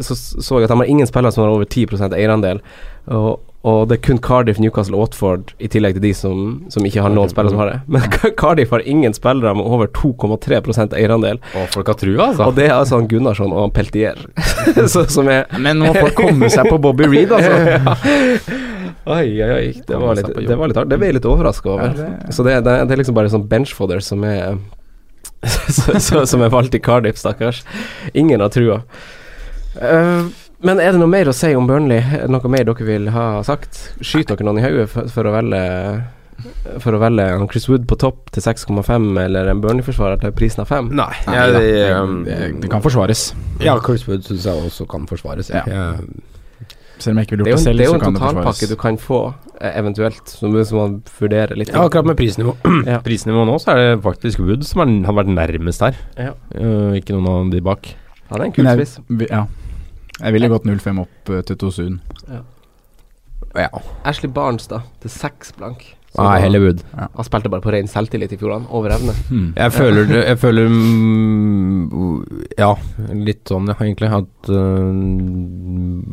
så så jeg at de har ingen spillere som har over 10 eierandel. Og, og det er kun Cardiff, Newcastle og Watford i tillegg til de som, som ikke har noen spillere som har det. Men [laughs] Cardiff har ingen spillere med over 2,3% eierandel. Og folk har trua, altså. Og det er altså Gunnarsson og Peltier, [laughs] så, som er Men nå må folk komme seg på Bobby Reed, altså. [laughs] Oi, oi, oi. Det var litt, det var litt hardt. Det ble jeg litt overraska over. Ja, det- Så det, det, det er liksom bare sånn benchfodder som er [laughs] Som er valgt i Cardiff, stakkars. Ingen har trua. Uh, men er det noe mer å si om Burnley? Er det noe mer dere vil ha sagt? Skyter dere noen i hodet for, for å velge for å velge Chris Wood på topp til 6,5 eller en Burnley-forsvarer til prisen av 5? Nei, ja, det, um, det, det kan forsvares. Ja, Chris Wood syns jeg også kan forsvares. Ja. Jeg, Selv om jeg ikke ville Det er så jo, det forsvares. det er jo en totalpakke du kan få, eh, eventuelt, som som man vurderer litt. ja, akkurat med prisnivå [clears throat] Ja. Prisnivå nå, så er det faktisk Wood som er, har vært nærmest her. Ja. Uh, ikke noen av de bak. Han er en kul spiss. vi- ja. jeg ville gått 0-5 opp uh, til Tosun. Ja. Ashley Barnes, da, til 6 blank. Nei, da- heller Wood. Han spilte bare på ren selvtillit i fjor, han. Over evne. Hmm. Jeg føler det Jeg føler mm, Ja, litt sånn, ja, egentlig. At uh,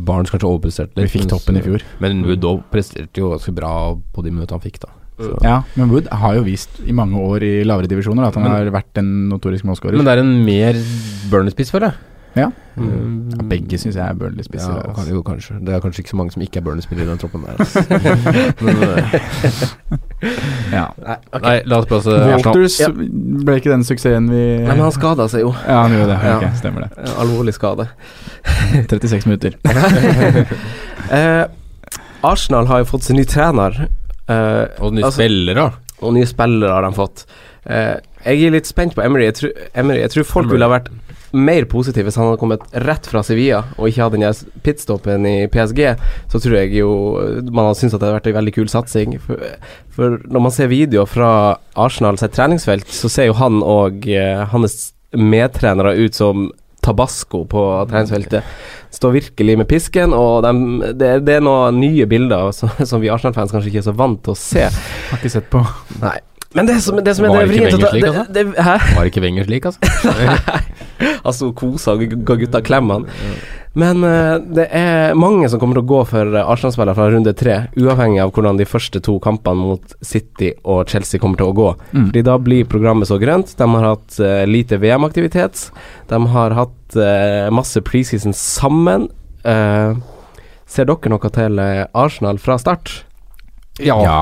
Barents kanskje overpresterte Vi fikk toppen i fjor. Men Wood òg presterte jo ganske bra på de minuttene han fikk, da. Så. Ja, men Wood har jo vist i mange år i lavere divisjoner at han Men- har vært en notorisk målskårer. Men det er en mer burner-spiss, føler jeg. Ja. Mm. Ja, begge syns jeg er Burnley-spisser. Ja, kan, altså. jo, kanskje. Det er kanskje ikke så mange som ikke er Burnley-spillere i den troppen der. Altså. Men, [laughs] uh, Ja. Nei, la oss prøve. Walters Ja. ble ikke den suksessen vi Nei, men han skada seg jo. Ja, han gjorde det. Ja. Ok, stemmer det. Alvorlig skade. [laughs] 36 minutter. [laughs] Eh, Arsenal har jo fått sin ny trener. eh, Og nye altså- spillere. og nye spillere har de fått. Eh, jeg er litt spent på Emery. Jeg, tror- Emery. jeg tror folk ville ha vært mer positiv hvis han hadde kommet rett fra Sevilla og ikke hadde den pitstoppen i PSG. Så tror jeg jo man hadde syntes at det hadde vært en veldig kul satsing. For, for når man ser videoer fra Arsenal sitt treningsfelt, så ser jo han og eh, hans medtrenere ut som Tabasco på treningsfeltet. Står virkelig med pisken, og de, det, det er noen nye bilder som, som vi Arsenal-fans kanskje ikke er så vant til å se. Har ikke sett på. Nei. Men det som, det som er Var det ikke Wenger slik, det- altså? det- Hæ? Var ikke Wenger slik, altså? [laughs] [laughs] Altså kosa og ga gutta klemmene. Men uh, det er mange som kommer til å gå for eh, Arsenal-spillere fra runde tre, uavhengig av hvordan de første to kampene mot City og Chelsea kommer til å gå. Mm. Fordi da blir programmet så grønt. De har hatt uh, lite VM-aktivitet. De har hatt uh, masse preseason sammen. Eh, ser dere noe til Arsenal fra start? Ja. Ja.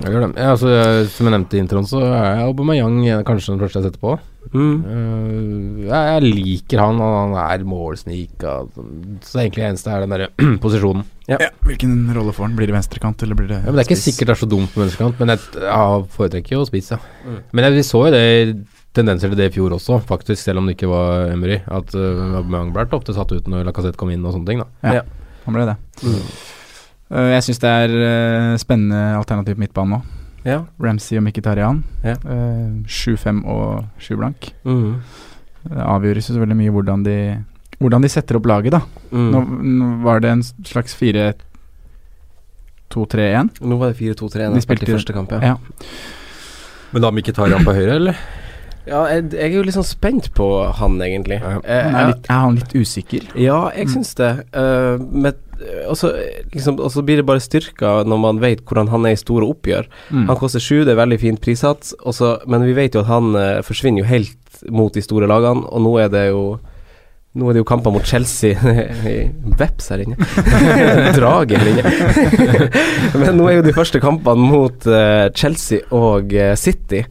Jeg gjør det. Ja, altså, som jeg nevnte i introen, så er Aubameyang kanskje den første jeg setter på. Mm. Uh, jeg, jeg liker han, og han er målsnik. og sånn. Så det egentlig eneste er den derre [clears throat] posisjonen. Ja. Hvilken rolle får han? Blir det venstrekant, eller blir det Ja, men Det er ikke spiss? sikkert det er så dumt på venstrekant, men jeg ja, foretrekker jo spiss, ja. Mm. Men jeg, vi så jo det tendenser til det i fjor også, faktisk, selv om det ikke var Emery. At uh, Aubameyang ble ofte satt ut når Lacassette kom inn og sånne ting. da Ja, han ble det. Mm. Eh, jeg syns det er eh, spennende alternativ på midtbanen nå. Ja. Ramsey og Mkhitaryan. Ja. Eh, 7-5 og 7 blank. Mm. Det avgjøres jo så veldig mye hvordan de, hvordan de setter opp laget, da. Mm. Nå, nå var det en slags 4-2-3-1. Nå var det 4-2-3-1 de spilte i første kamp, ja. Ja. Men da Mkhitaryan på høyre, eller? Ja, jeg, jeg er jo litt sånn spent på han, egentlig. Ja. Eh, Han er, litt, er han litt usikker? Ja, jeg Mm. syns det. Uh, men og så liksom, og så blir det bare styrka når man vet hvordan han er i store oppgjør. Mm. Han koster sju, det er veldig fint prissats, og så- men vi vet jo at han eh, forsvinner jo helt mot de store lagene, og nå er det jo nå er det jo kamper mot Chelsea [laughs] i Veps her inne. [laughs] Drage her inne. [laughs] Men nå er jo de første kampene mot eh, Chelsea og eh, City.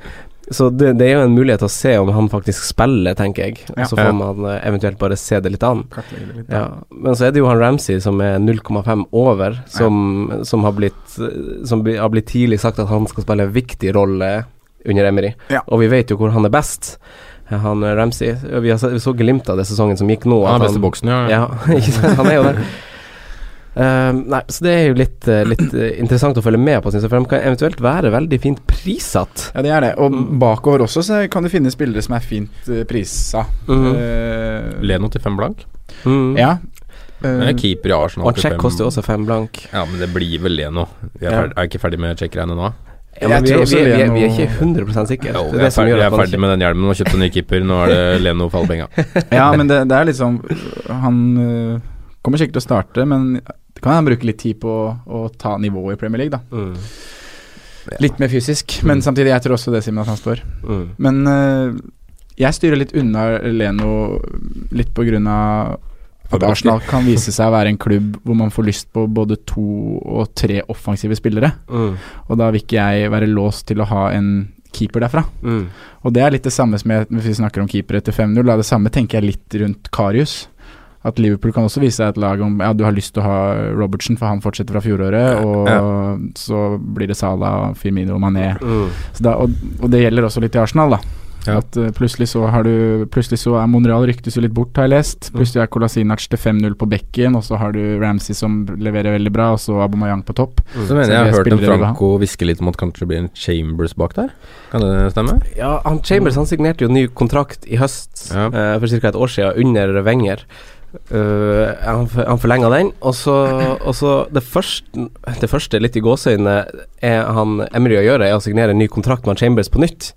Så det, det er jo en mulighet til å se om han faktisk spiller, tenker jeg. Og så får man eh, eventuelt bare se det litt an. Det litt. Ja, men så er det jo han Ramsey som er 0,5 over, som, som, har blitt, som har blitt tidlig sagt at han skal spille en viktig rolle under Emery. Og vi vet jo hvor han er best. Han Ramsey Vi, så glimt av det sesongen som gikk nå. Han er best i boksen, ja. Ja? [laughs] Han er jo det. [laughs] Eh, nei, så det er jo litt, eh, litt eh, interessant å følge med på, synes jeg, for de kan eventuelt være veldig fint prissatt. Ja, det er det. Og Mm. bakover også så kan du finne spillere som er fint uh, prisa. Mhm. Uh, Leno til fem blank. Mm. Ja. Men Eh, jeg er keeper i Arsenal. Og check koster jo også fem blank. Ja, men det blir vel Leno. Vi er, Ja. ferdig, er ikke ferdig med checkerne nå? Ja, men vi, er- vi, er- vi, er- vi er ikke 100 sikre. Jo, Det er er det som ferdig, jeg er ferdig med den hjelmen og kjøpte en ny keeper. Nå er det [laughs] Leno penga. ja, men det, det er liksom Han eh, kommer sikkert til å starte, men det kan han bruke litt tid på å, å ta nivået i Premier League, da. mm. Litt mer fysisk, men samtidig, jeg tror også det, Simen, at han står. Mm. Men uh, jeg styrer litt unna Leno litt på grunn av at Arsenal kan vise seg å være en klubb hvor man får lyst på både to og tre offensive spillere. Mm. Og da vil ikke jeg være låst til å ha en keeper derfra. Mm. Og det er litt det samme som jeg, hvis vi snakker om keepere etter 5-0. Det samme tenker jeg litt rundt Karius. At Liverpool kan også vise seg et lag om ja, du har lyst til å ha Robertsen, for han fortsetter fra fjoråret, og så blir det Salah, Firmino og Mané. Mm. Så da, og, og det gjelder også litt i Arsenal, da. Ja. At uh, plutselig så har du Plutselig så er Monreal ryktes jo litt bort, har jeg lest. Plutselig er Kolasinac til 5-0 på bekken, og så har du Ramsey som leverer veldig bra, og så Abomayang på topp. Så mener Så jeg jeg har hørt en. Franco hviske litt om at kanskje det blir en Chambers bak der. Kan det stemme? Ja, han Chambers han signerte jo ny kontrakt i høst, Ja. uh, for ca. et år siden, under Wenger. Eh, han, han forlenga den, og så, og så det, første, det første, litt i gåseøynene, han Emery å gjøre, er å signere en ny kontrakt med Chambers på nytt.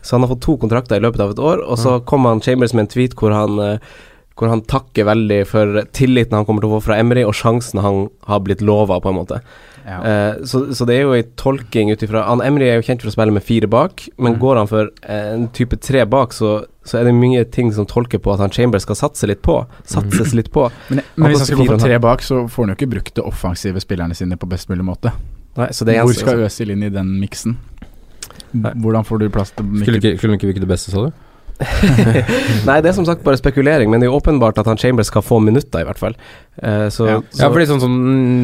Så han har fått to kontrakter i løpet av et år, og så kom han Chambers med en tweet hvor han eh, hvor han takker veldig for tilliten han kommer til å få fra Emery, og sjansen han har blitt lova, på en måte. Ja. Uh, så, så det er jo ei tolking ut ifra Han Emry er jo kjent for å spille med fire bak, men Mm. går han for eh, en type tre bak, så, så er det mye ting som tolker på at han Chambers skal satse litt på. Satses litt på. Men, men hvis han skal gå for tre bak, så får han jo ikke brukt de offensive spillerne sine på best mulig måte. Nei, så det Hvor skal jo. Øzil inn i den miksen? Hvordan får du plass til Skulle ikke, skulle ikke virke det beste, sa du? [laughs] Nei, det er som sagt bare spekulering, men det er jo åpenbart at han Chambers skal få minutter, i hvert fall. Uh, så, Ja. så Ja, fordi sånn som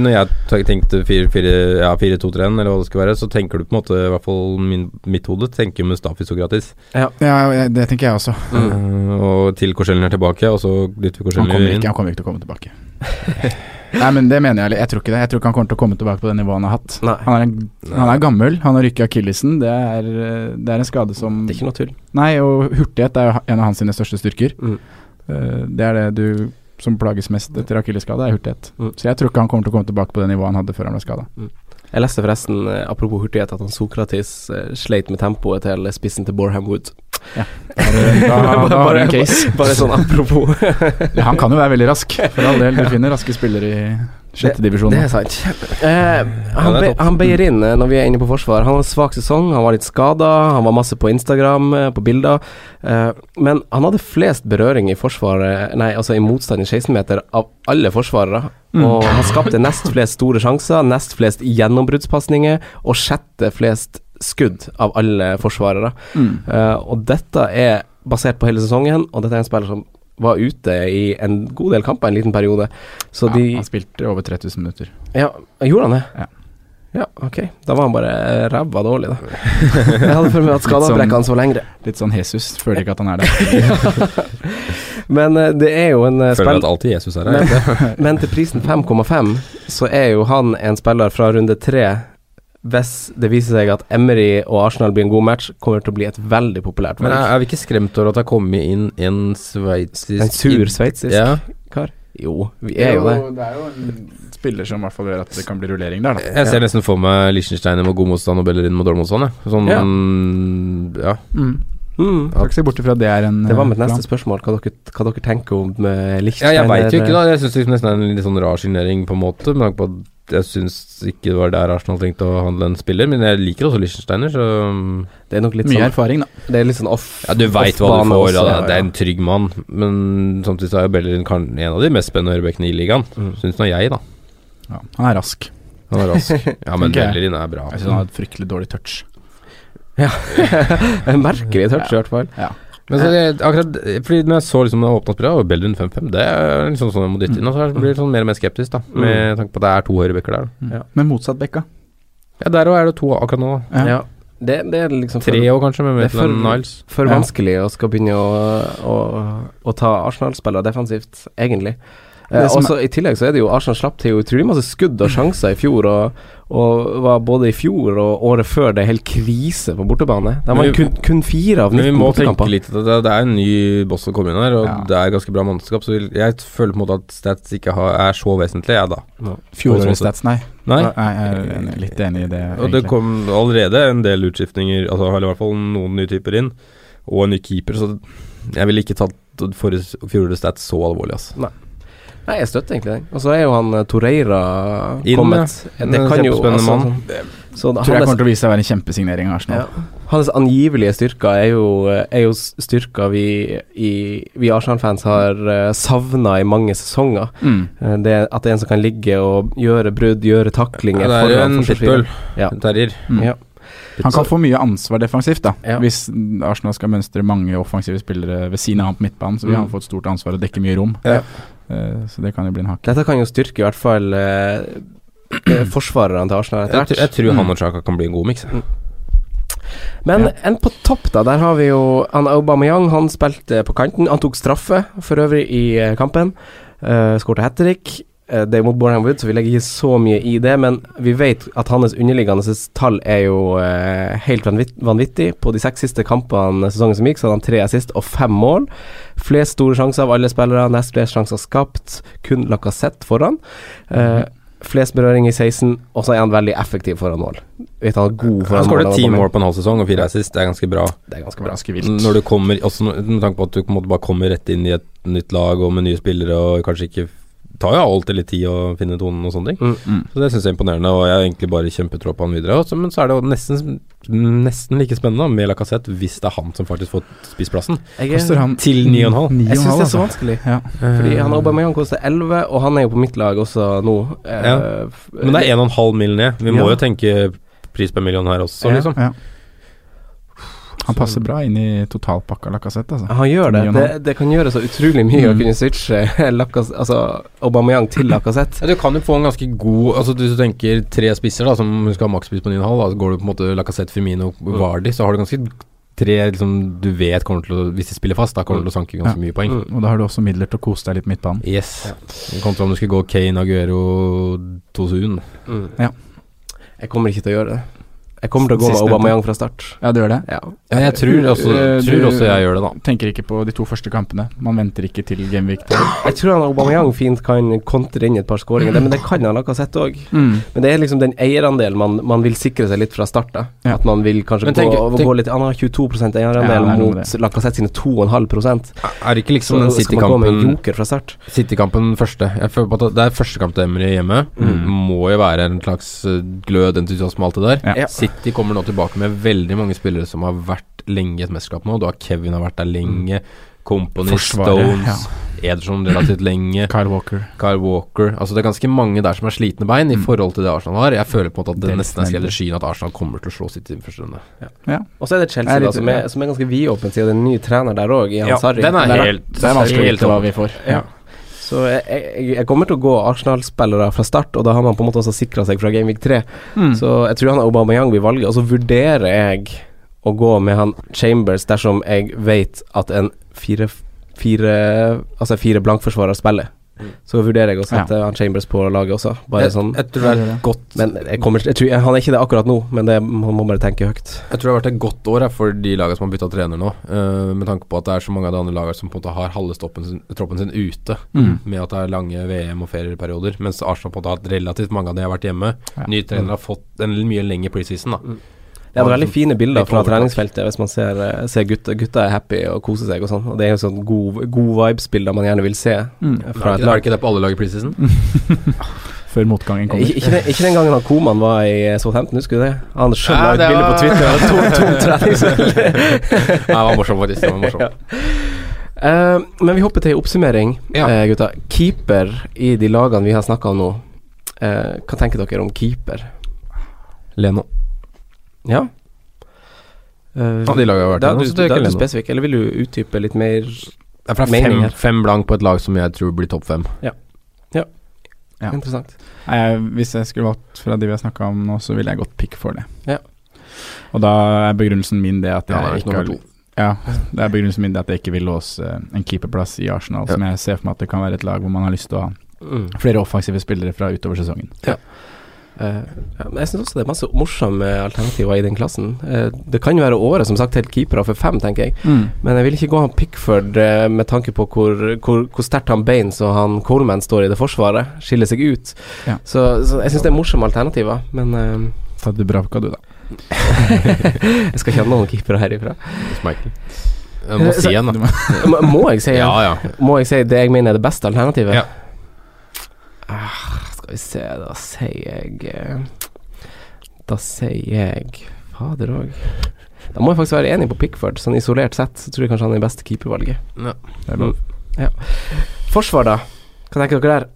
når jeg tenkte 4-2-3-1, ja, eller hva det skulle være, så tenker du på en måte, i hvert fall min, mitt hode, tenker Mustafi så gratis. Ja, jeg- det tenker jeg også. Mm. Uh, og til Korsellen er tilbake, og så dytter vi ikke, inn. han kommer ikke til å komme tilbake. [laughs] Nei, men det mener jeg Jeg tror ikke det. Jeg tror ikke han kommer til å komme tilbake på det nivået han har hatt. Han er, en, han er gammel, han har rykket akillesen. Det, det er en skade som det er ikke noe tull. Nei, og hurtighet er en av hans sine største styrker. Mm. Eh, det er det du som plages mest etter akillesskade, er hurtighet. Mm. Så jeg tror ikke han kommer til å komme tilbake på det nivået han hadde før han ble skada. Jeg leste forresten, eh, apropos hurtighet, at han Sokratis eh, sleit med tempoet til spissen til Borham Wood. [laughs] Da, da du en case. Bare sånn apropos. [laughs] Ja, han kan jo være veldig rask, for all del. Du finner raske spillere i sjettedivisjon. Det er sant. Eh, han, det Be- han beier inn når vi er inne på forsvar, han har en svak sesong. Han var litt skada, han var masse på Instagram, eh, på bilder. Eh, men han hadde flest berøring i forsvaret, nei, altså i motstand i 16-meter, av alle forsvarere. Mm. Og han skapte nest flest store sjanser, nest flest gjennombruddspasninger og sjette flest skudd av alle forsvarere. Mm. Eh, og dette er basert på hele sesongen, og dette er en spiller som var ute i en god del kamper en liten periode. Så ja, de Han spilte over 3000 minutter. Ja, gjorde han det? Ja. Ja, ok. Da var han bare ræva dårlig, da. [laughs] Jeg hadde for meg at skadeavbrekkene hans så lengre. Litt sånn Jesus. Føler ikke at han er det. [laughs] Men eh, det er jo en uh, Føler spill... at alltid Jesus er Men, [laughs] men til prisen 5,5 så er jo han en spiller fra runde tre hvis det viser seg at Emery og Arsenal blir en god match, kommer til å bli et veldig populært Men er, er vi ikke skremt over at det har kommet inn en sveitsisk En sur sveitsisk Ja. kar? Jo, vi er jo det. Det er jo en spiller som i hvert fall gjør at det kan bli rullering der, da. Jeg ser nesten for meg Liechtenstein med god motstand og Bellerin med dårlig motstand. jeg. Sånn, Ja. ja. Mm. Mm. Skal ikke se bort ifra at det er en Det var mitt eh, neste plan. spørsmål, hva dere, hva dere tenker om Liechtenstein. ja, jeg veit jo ikke, da. Jeg syns det nesten er en litt sånn rar signering, på en måte. Med tanke på at jeg syns ikke det var der Arsenal trengte å handle en spiller. Men jeg liker også Liechtensteiner, så Det er nok litt Mye sånn erfaring, da. Det er litt sånn off Ja, du veit hva du får. også, ja, ja, Det er en trygg mann. Men samtidig så er jo Bellerin kan- en av de mest spennende høyrebekkene i ligaen. Mm. Syns nå jeg, da. Ja, han er rask. Han er rask. [laughs] Ja, men okay. Bellerin er bra. Jeg syns han har et fryktelig dårlig touch. Ja. [laughs] En merkelig touch, i hvert fall. Ja. Men så det, akkurat Fordi når jeg så liksom det åpna spillet, og Bellerin 5-5, det er liksom sånn jeg må dytte inn. Og så blir jeg sånn mer og mer skeptisk, da. Med tanke på at det er to høyrebekker der. Da. Ja. Men motsatt bekka. Ja, der òg er det to akkurat nå. Ja. Ja. Det, det er liksom Tre år kanskje, med Det er for- Maitland Niles. for Ja. vanskelig å skal begynne å, å, å ta Arsenal-spillere defensivt, egentlig. Eh, Det også I tillegg så er det jo Arsenal slapp til jo utrolig masse skudd og sjanser i fjor, og, og var både i fjor og året før det er helt krise på bortebane. De var kun, kun fire av Men vi må tenke litt det, det er en ny boss som kommer inn her, og Ja. det er ganske bra mannskap. Så jeg føler på en måte at stats ikke har, er så vesentlig, jeg, da. Fjorårets stats, nei. Nei. jeg er litt enig i det. Egentlig. Og det kom allerede en del utskiftninger, altså eller i hvert fall noen nye typer inn, og en ny keeper, så jeg ville ikke tatt fjorårets stats så alvorlig, altså. Nei, jeg støtter egentlig den. Og så er jo han Toreira Torreira Inn, kommet. ja. Det kan jo altså, mann. Så Tror jeg kommer til å vise seg å være en kjempesignering av Arsenal. ja, hans angivelige styrker er jo, er jo styrker vi, i, vi Arsenal-fans har uh, savna i mange sesonger. Mm. Eh, det At det er en som kan ligge og gjøre brudd, gjøre taklinger Ja, det er jo en pitbull. Ja. Terrier. Mm. Ja. Han kan få mye ansvar defensivt, da. Ja. Hvis Arsenal skal mønstre mange offensive spillere ved siden av ham på midtbanen, så vil Mm. han få et stort ansvar og dekke mye rom. Ja. Eh, så det kan jo bli en hakk. Dette kan jo styrke i hvert fall eh, [clears throat] forsvarerne til Arsenal etter hvert. jeg tror Mm. han og Chaka kan bli en god miks. Men Ja. en på topp, da. Der har vi jo han Aubameyang. Han spilte på kanten. Han tok straffe for øvrig i eh, kampen. Uh, Skårte hat trick. Eh, det er mot Boreham Wood, så vi legger ikke så mye i det. Men vi vet at hans underliggende tall er jo eh, helt vanvittig. På de seks siste kampene sesongen som gikk, så hadde han tre assist og fem mål. Flest store sjanser av alle spillere. Nest flest sjanser skapt. Kun Lacassette foran. Eh, Flest berøring i 16, og så er han veldig effektiv foran mål. Vet han er god foran Han skåret mål, ti mål på en halv sesong og fire assist. Det er ganske bra. Det er ganske bra. Ganske vilt. Når du kommer Også med tanke på at du på en måte bare kommer rett inn i et nytt lag og med nye spillere og kanskje ikke tar jo alltid litt tid å finne tonen og sånne ting. Mm. Mm. Så det syns jeg er imponerende, og jeg har egentlig bare kjempetro på han videre. Også, men så er det jo nesten, nesten like spennende med Lacassette hvis det er han som faktisk får spissplassen. Koster han Til 9,5. jeg syns det er så 9,5, altså. vanskelig. Ja. Fordi han Aubameyang koster 11, og han er jo på mitt lag også nå. Eh, Ja. Men det er 1,5 mill. ned. Vi må Ja. jo tenke pris per million her også, Ja. liksom. Ja. Han passer bra inn i totalpakka Lacassette, altså. Han gjør det. Det. Det kan gjøre så utrolig mye å Mm. kunne switche [laughs] altså Aubameyang til [laughs] Lacassette. Ja, du kan jo få en ganske god Altså Hvis du tenker tre spisser da som skal ha makspris på 9,5, da, så går du på en måte Lacassette, Firmino, Vardi, så har du ganske tre liksom du vet kommer til å Hvis de spiller fast, da kommer du til å sanke ganske Ja. mye poeng. Mm. Og da har du også midler til å kose deg litt midtbanen. Yes. Kontra om du skulle gå Kane, Aguero, Tosun. Mm. Ja. Jeg kommer ikke til å gjøre det. Jeg kommer til å gå med Aubameyang fra start. Ja, du gjør det? Ja. Ja, jeg tror også, Eh, tror du- også jeg gjør det, da. Tenker ikke på de to første kampene. Man venter ikke til Gameweek 3. Jeg tror han Aubameyang fint kan kontre inn et par skåringer, men det kan han Lacassette òg. Mm. Men det er liksom den eierandelen man, man vil sikre seg litt fra start. da Ja. At man vil kanskje tenk, gå, tenk- gå litt Han har 22 Ja, eierandel er mot. Lacassette sine 2,5 Er det ikke liksom Så den City-kampen joker fra start. City-kampen første Jeg føler på at Det er første kamp til Emry hjemme. Mm. Må jo være en slags eh, glød, entusiasme, alt det der. Ja. Ja. City kommer nå tilbake med veldig mange spillere som har vært lenge i et mesterskap nå. Du har Kevin har vært der lenge. Company, Forsvaret, Stones, Ederson relativt lenge. [clears throat] Kyle Walker. Kyle Walker Altså Det er ganske mange der som har slitne bein i Mm. forhold til det Arsenal har. Jeg føler på en måte at det Det er nesten er skrevet i skyen at Arsenal kommer til å slå sitt i første runde. Og så er det Chelsea, er litt, da, som, er, som er ganske vidåpen, siden det er en ny trener der òg, i Ja, Ansari. den er helt Det er vanskelig å helt vite hva vi får. Ja. Så jeg, jeg, jeg kommer til å gå Arsenal-spillere fra start, og da har man på en måte også sikra seg fra Gameweek 3. Mm. Så jeg tror han Aubameyang blir valget. Og så vurderer jeg å gå med han Chambers dersom jeg vet at en fire, fire Altså fire blankforsvarer spiller. Mm. Så vurderer jeg å sette ja. Chambers på laget også. Bare Jeg, sånn jeg tror det er godt Men jeg kommer, jeg tror, Han er ikke det akkurat nå, men det, man må bare tenke høyt. Jeg tror det har vært et godt år jeg, for de lagene som har bytta trener nå. Uh, med tanke på at det er så mange av de andre lagene som på en måte har halve sin, troppen sin ute. Mm. Med at det er lange VM- og ferieperioder. Mens Arsenal på en måte har hatt relativt mange av de har vært hjemme. Ja. trener trenere har fått en mye lengre preseason. da Det er veldig fine bilder fra treningsfeltet hvis man ser, eh, ser gutta, gutta er happy og koser seg og sånn. Og det er jo sånn god, god vibes-bilder man gjerne vil se Mm. eh, Er fra et det lag. ikke det på alle lag i preseason? [laughs] Før motgangen kommer. Ikke, ikke, den, ikke den gangen han Koman var i eh, Southampton, husker du det? Han skjønner Ja, et det bilde på Twitter av var tom [laughs] treningsfelt. Nei, det var morsomt, faktisk. Det var morsomt. Ja. [laughs] Eh, men vi hopper til en oppsummering, Ja. uh, gutta. Keeper i de lagene vi har snakka om nå. Uh, hva tenker dere om keeper? Leno. Ja? Uh, Ja, de laga har vært da, du, så det er da ikke er du Leno. spesifikk, eller vil du utdype litt mer? Det er fra fem, fem blank på et lag som jeg tror blir topp fem. Ja. Ja Interessant. Nei, jeg, hvis jeg skulle valgt fra de vi har snakka om nå, så ville jeg gått pick for det. Ja. Og da er begrunnelsen min det at Ja, det jeg ikke har. Ja, det er begrunnelsen min det at jeg ikke vil låse eh, en keeperplass i Arsenal, Ja. som jeg ser for meg at det kan være et lag hvor man har lyst til å ha Mm. flere offensive spillere fra utover sesongen. Eh, ja, men jeg syns også det er masse morsomme alternativer i den klassen. Uh, det kan jo være året, som sagt, helt keepere for fem, tenker jeg. Men jeg vil ikke gå han Pickford uh, med tanke på hvor, hvor, hvor sterkt han Baines og han Coleman står i det forsvaret. Skiller seg ut. Ja. Så, så jeg syns det er morsomme alternativer, men Ta Dubravka, du, da. [laughs] jeg skal ikke ha noen keepere herifra. Jeg må si en, da. [laughs] må- jeg si Ja, ja. Må jeg si det jeg mener er det beste alternativet? Ja. Ah, skal vi se, da sier jeg eh, Da sier jeg Fader òg. Da må jeg faktisk være enig på Pickford. Sånn isolert sett så tror jeg kanskje han er det beste keepervalget. ja. Mm. ja. Forsvar, da? Hva tenker dere der?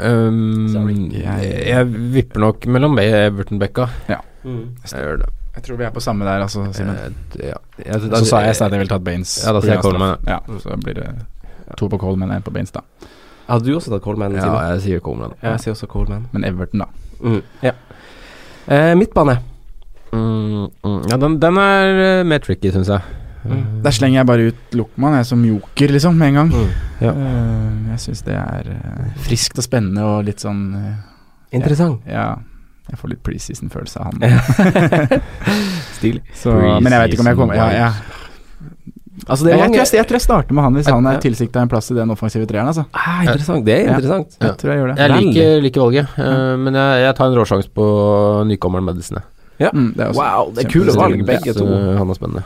Um, jeg, jeg vipper nok mellom Everton-bekka. Jeg gjør det. Jeg tror vi er på samme der, altså, Simen. Uh, ja. Så sa jeg i at jeg ville tatt Baines. Ja, da sier jeg Coleman. Ja, så blir det to på Coleman og én på Baines, da. Hadde du også tatt Coleman? Ja, Simen? jeg sier Coleman. Jeg sier også Coleman. Men Everton, da. Mm. Ja. Eh, midtbane. Mm, mm. Ja, den, den er eh, mer tricky, syns jeg. Mm. Der slenger jeg bare ut Luckman, jeg som joker, liksom, med en gang. Mm. Ja. Eh, jeg syns det er eh, friskt og spennende og litt sånn eh, Interessant. Ja, jeg får litt preseason-følelse av han. [laughs] [laughs] Stilig. Så, men jeg vet ikke om jeg kommer ja, ja. Altså, det Jeg, jeg, mange tror jeg, jeg tror jeg starter med han hvis han Ja. er tilsikta en plass i den offensive treeren. Altså. ah, Interessant. Det er Ja. interessant. Jeg tror jeg gjør det. Jeg liker, liker valget, eh, men jeg, jeg tar en råsjanse på nykommeren Medicine. Ja. Mm, det er også Wow, det er kule valg, begge to. eh, Han er spennende.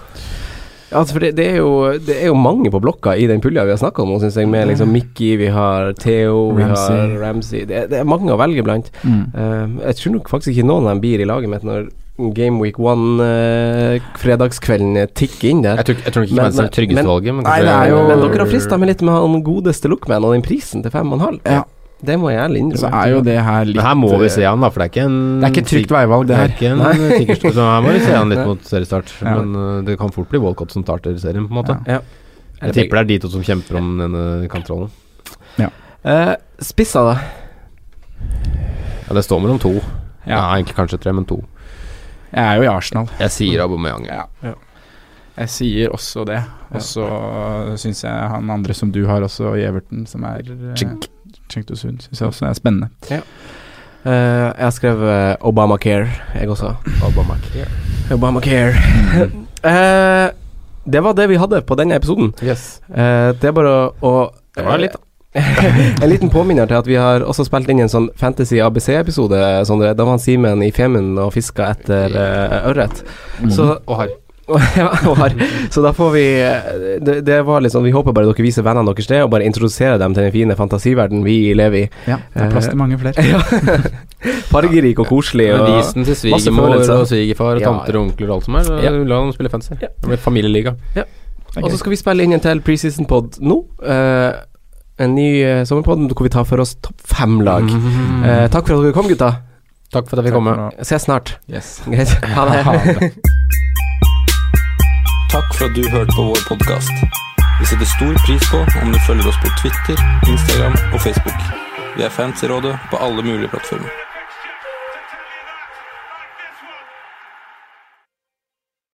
Ja, altså, for det, det, er jo, det er jo mange på blokka i den pulja vi har snakka om nå, syns jeg. Med liksom Mickey, vi har Theo, vi Ramsey. har Ramsey. Det, det er mange å velge blant. Mm. Uh, jeg tror nok faktisk ikke noen av dem blir i laget mitt når Game Week One, eh, fredagskvelden, eh, tikker inn der. Jeg tror, jeg tror ikke Men- det er det tryggeste men- valget. Men, Nei, det er jo- Men dere har frista meg litt med han godeste Lookman og den prisen til fem og en halv. Ja. Det må jeg ærlig Så er jo det her litt Men her må vi eh, se han, da, for det er ikke en Det er ikke et trygt veivalg, det Det er her. ikke en [laughs] tikkerstol, så her må vi se han litt mot seriestart. Ja. Men uh, det kan fort bli Walcott som starter serien, på en måte. Ja. Jeg tipper det er de to som kjemper om denne kontrollen. Eh, spissa, da? Ja, det står mellom to. Ja. Ja. egentlig kanskje tre, men to. Jeg er jo i Arsenal. Jeg sier Aubameyang. Ja. Jeg sier også det. Og så syns jeg han andre som du har også i Everton, som er eh, Chink. Chinktosun, syns jeg også er spennende. Eh, jeg har skrevet Obamacare, jeg også. Obamacare. Obamacare. uh, [laughs] det var det vi hadde på denne episoden. Yes. Uh, det er bare å, å Det var litt. [laughs] en liten påminner til at vi har også spilt inn en sånn Fantasy ABC-episode. Sondre. Da var Simen i Femund og fiska etter uh, ørret. Så, Og har. ja, [laughs] og har, så da får vi eh, det, det var litt sånn Vi håper bare dere viser vennene deres det, og bare introduserer dem til den fine fantasiverden vi lever i. Ja, det er plass til mange flere. [laughs] Ja. Fargerik og koselig. Og, Visen til svigermor og svigerfar og tanter og onkler og alt som er. Ja. La dem spille fancy. Ja. Det blir familieliga. og så skal vi spille inn en til preseason-pod nå. Eh, en ny uh, sommerpod hvor vi tar for oss topp fem-lag. Eh, takk for at dere kom, gutta. Takk for at vi kom. Ses snart. Yes. [laughs] Greit. Ha det. Takk for at du hørte på vår podkast. Vi setter stor pris på om du følger oss på Twitter, Instagram og Facebook. Vi er fans i rådet på alle mulige plattformer.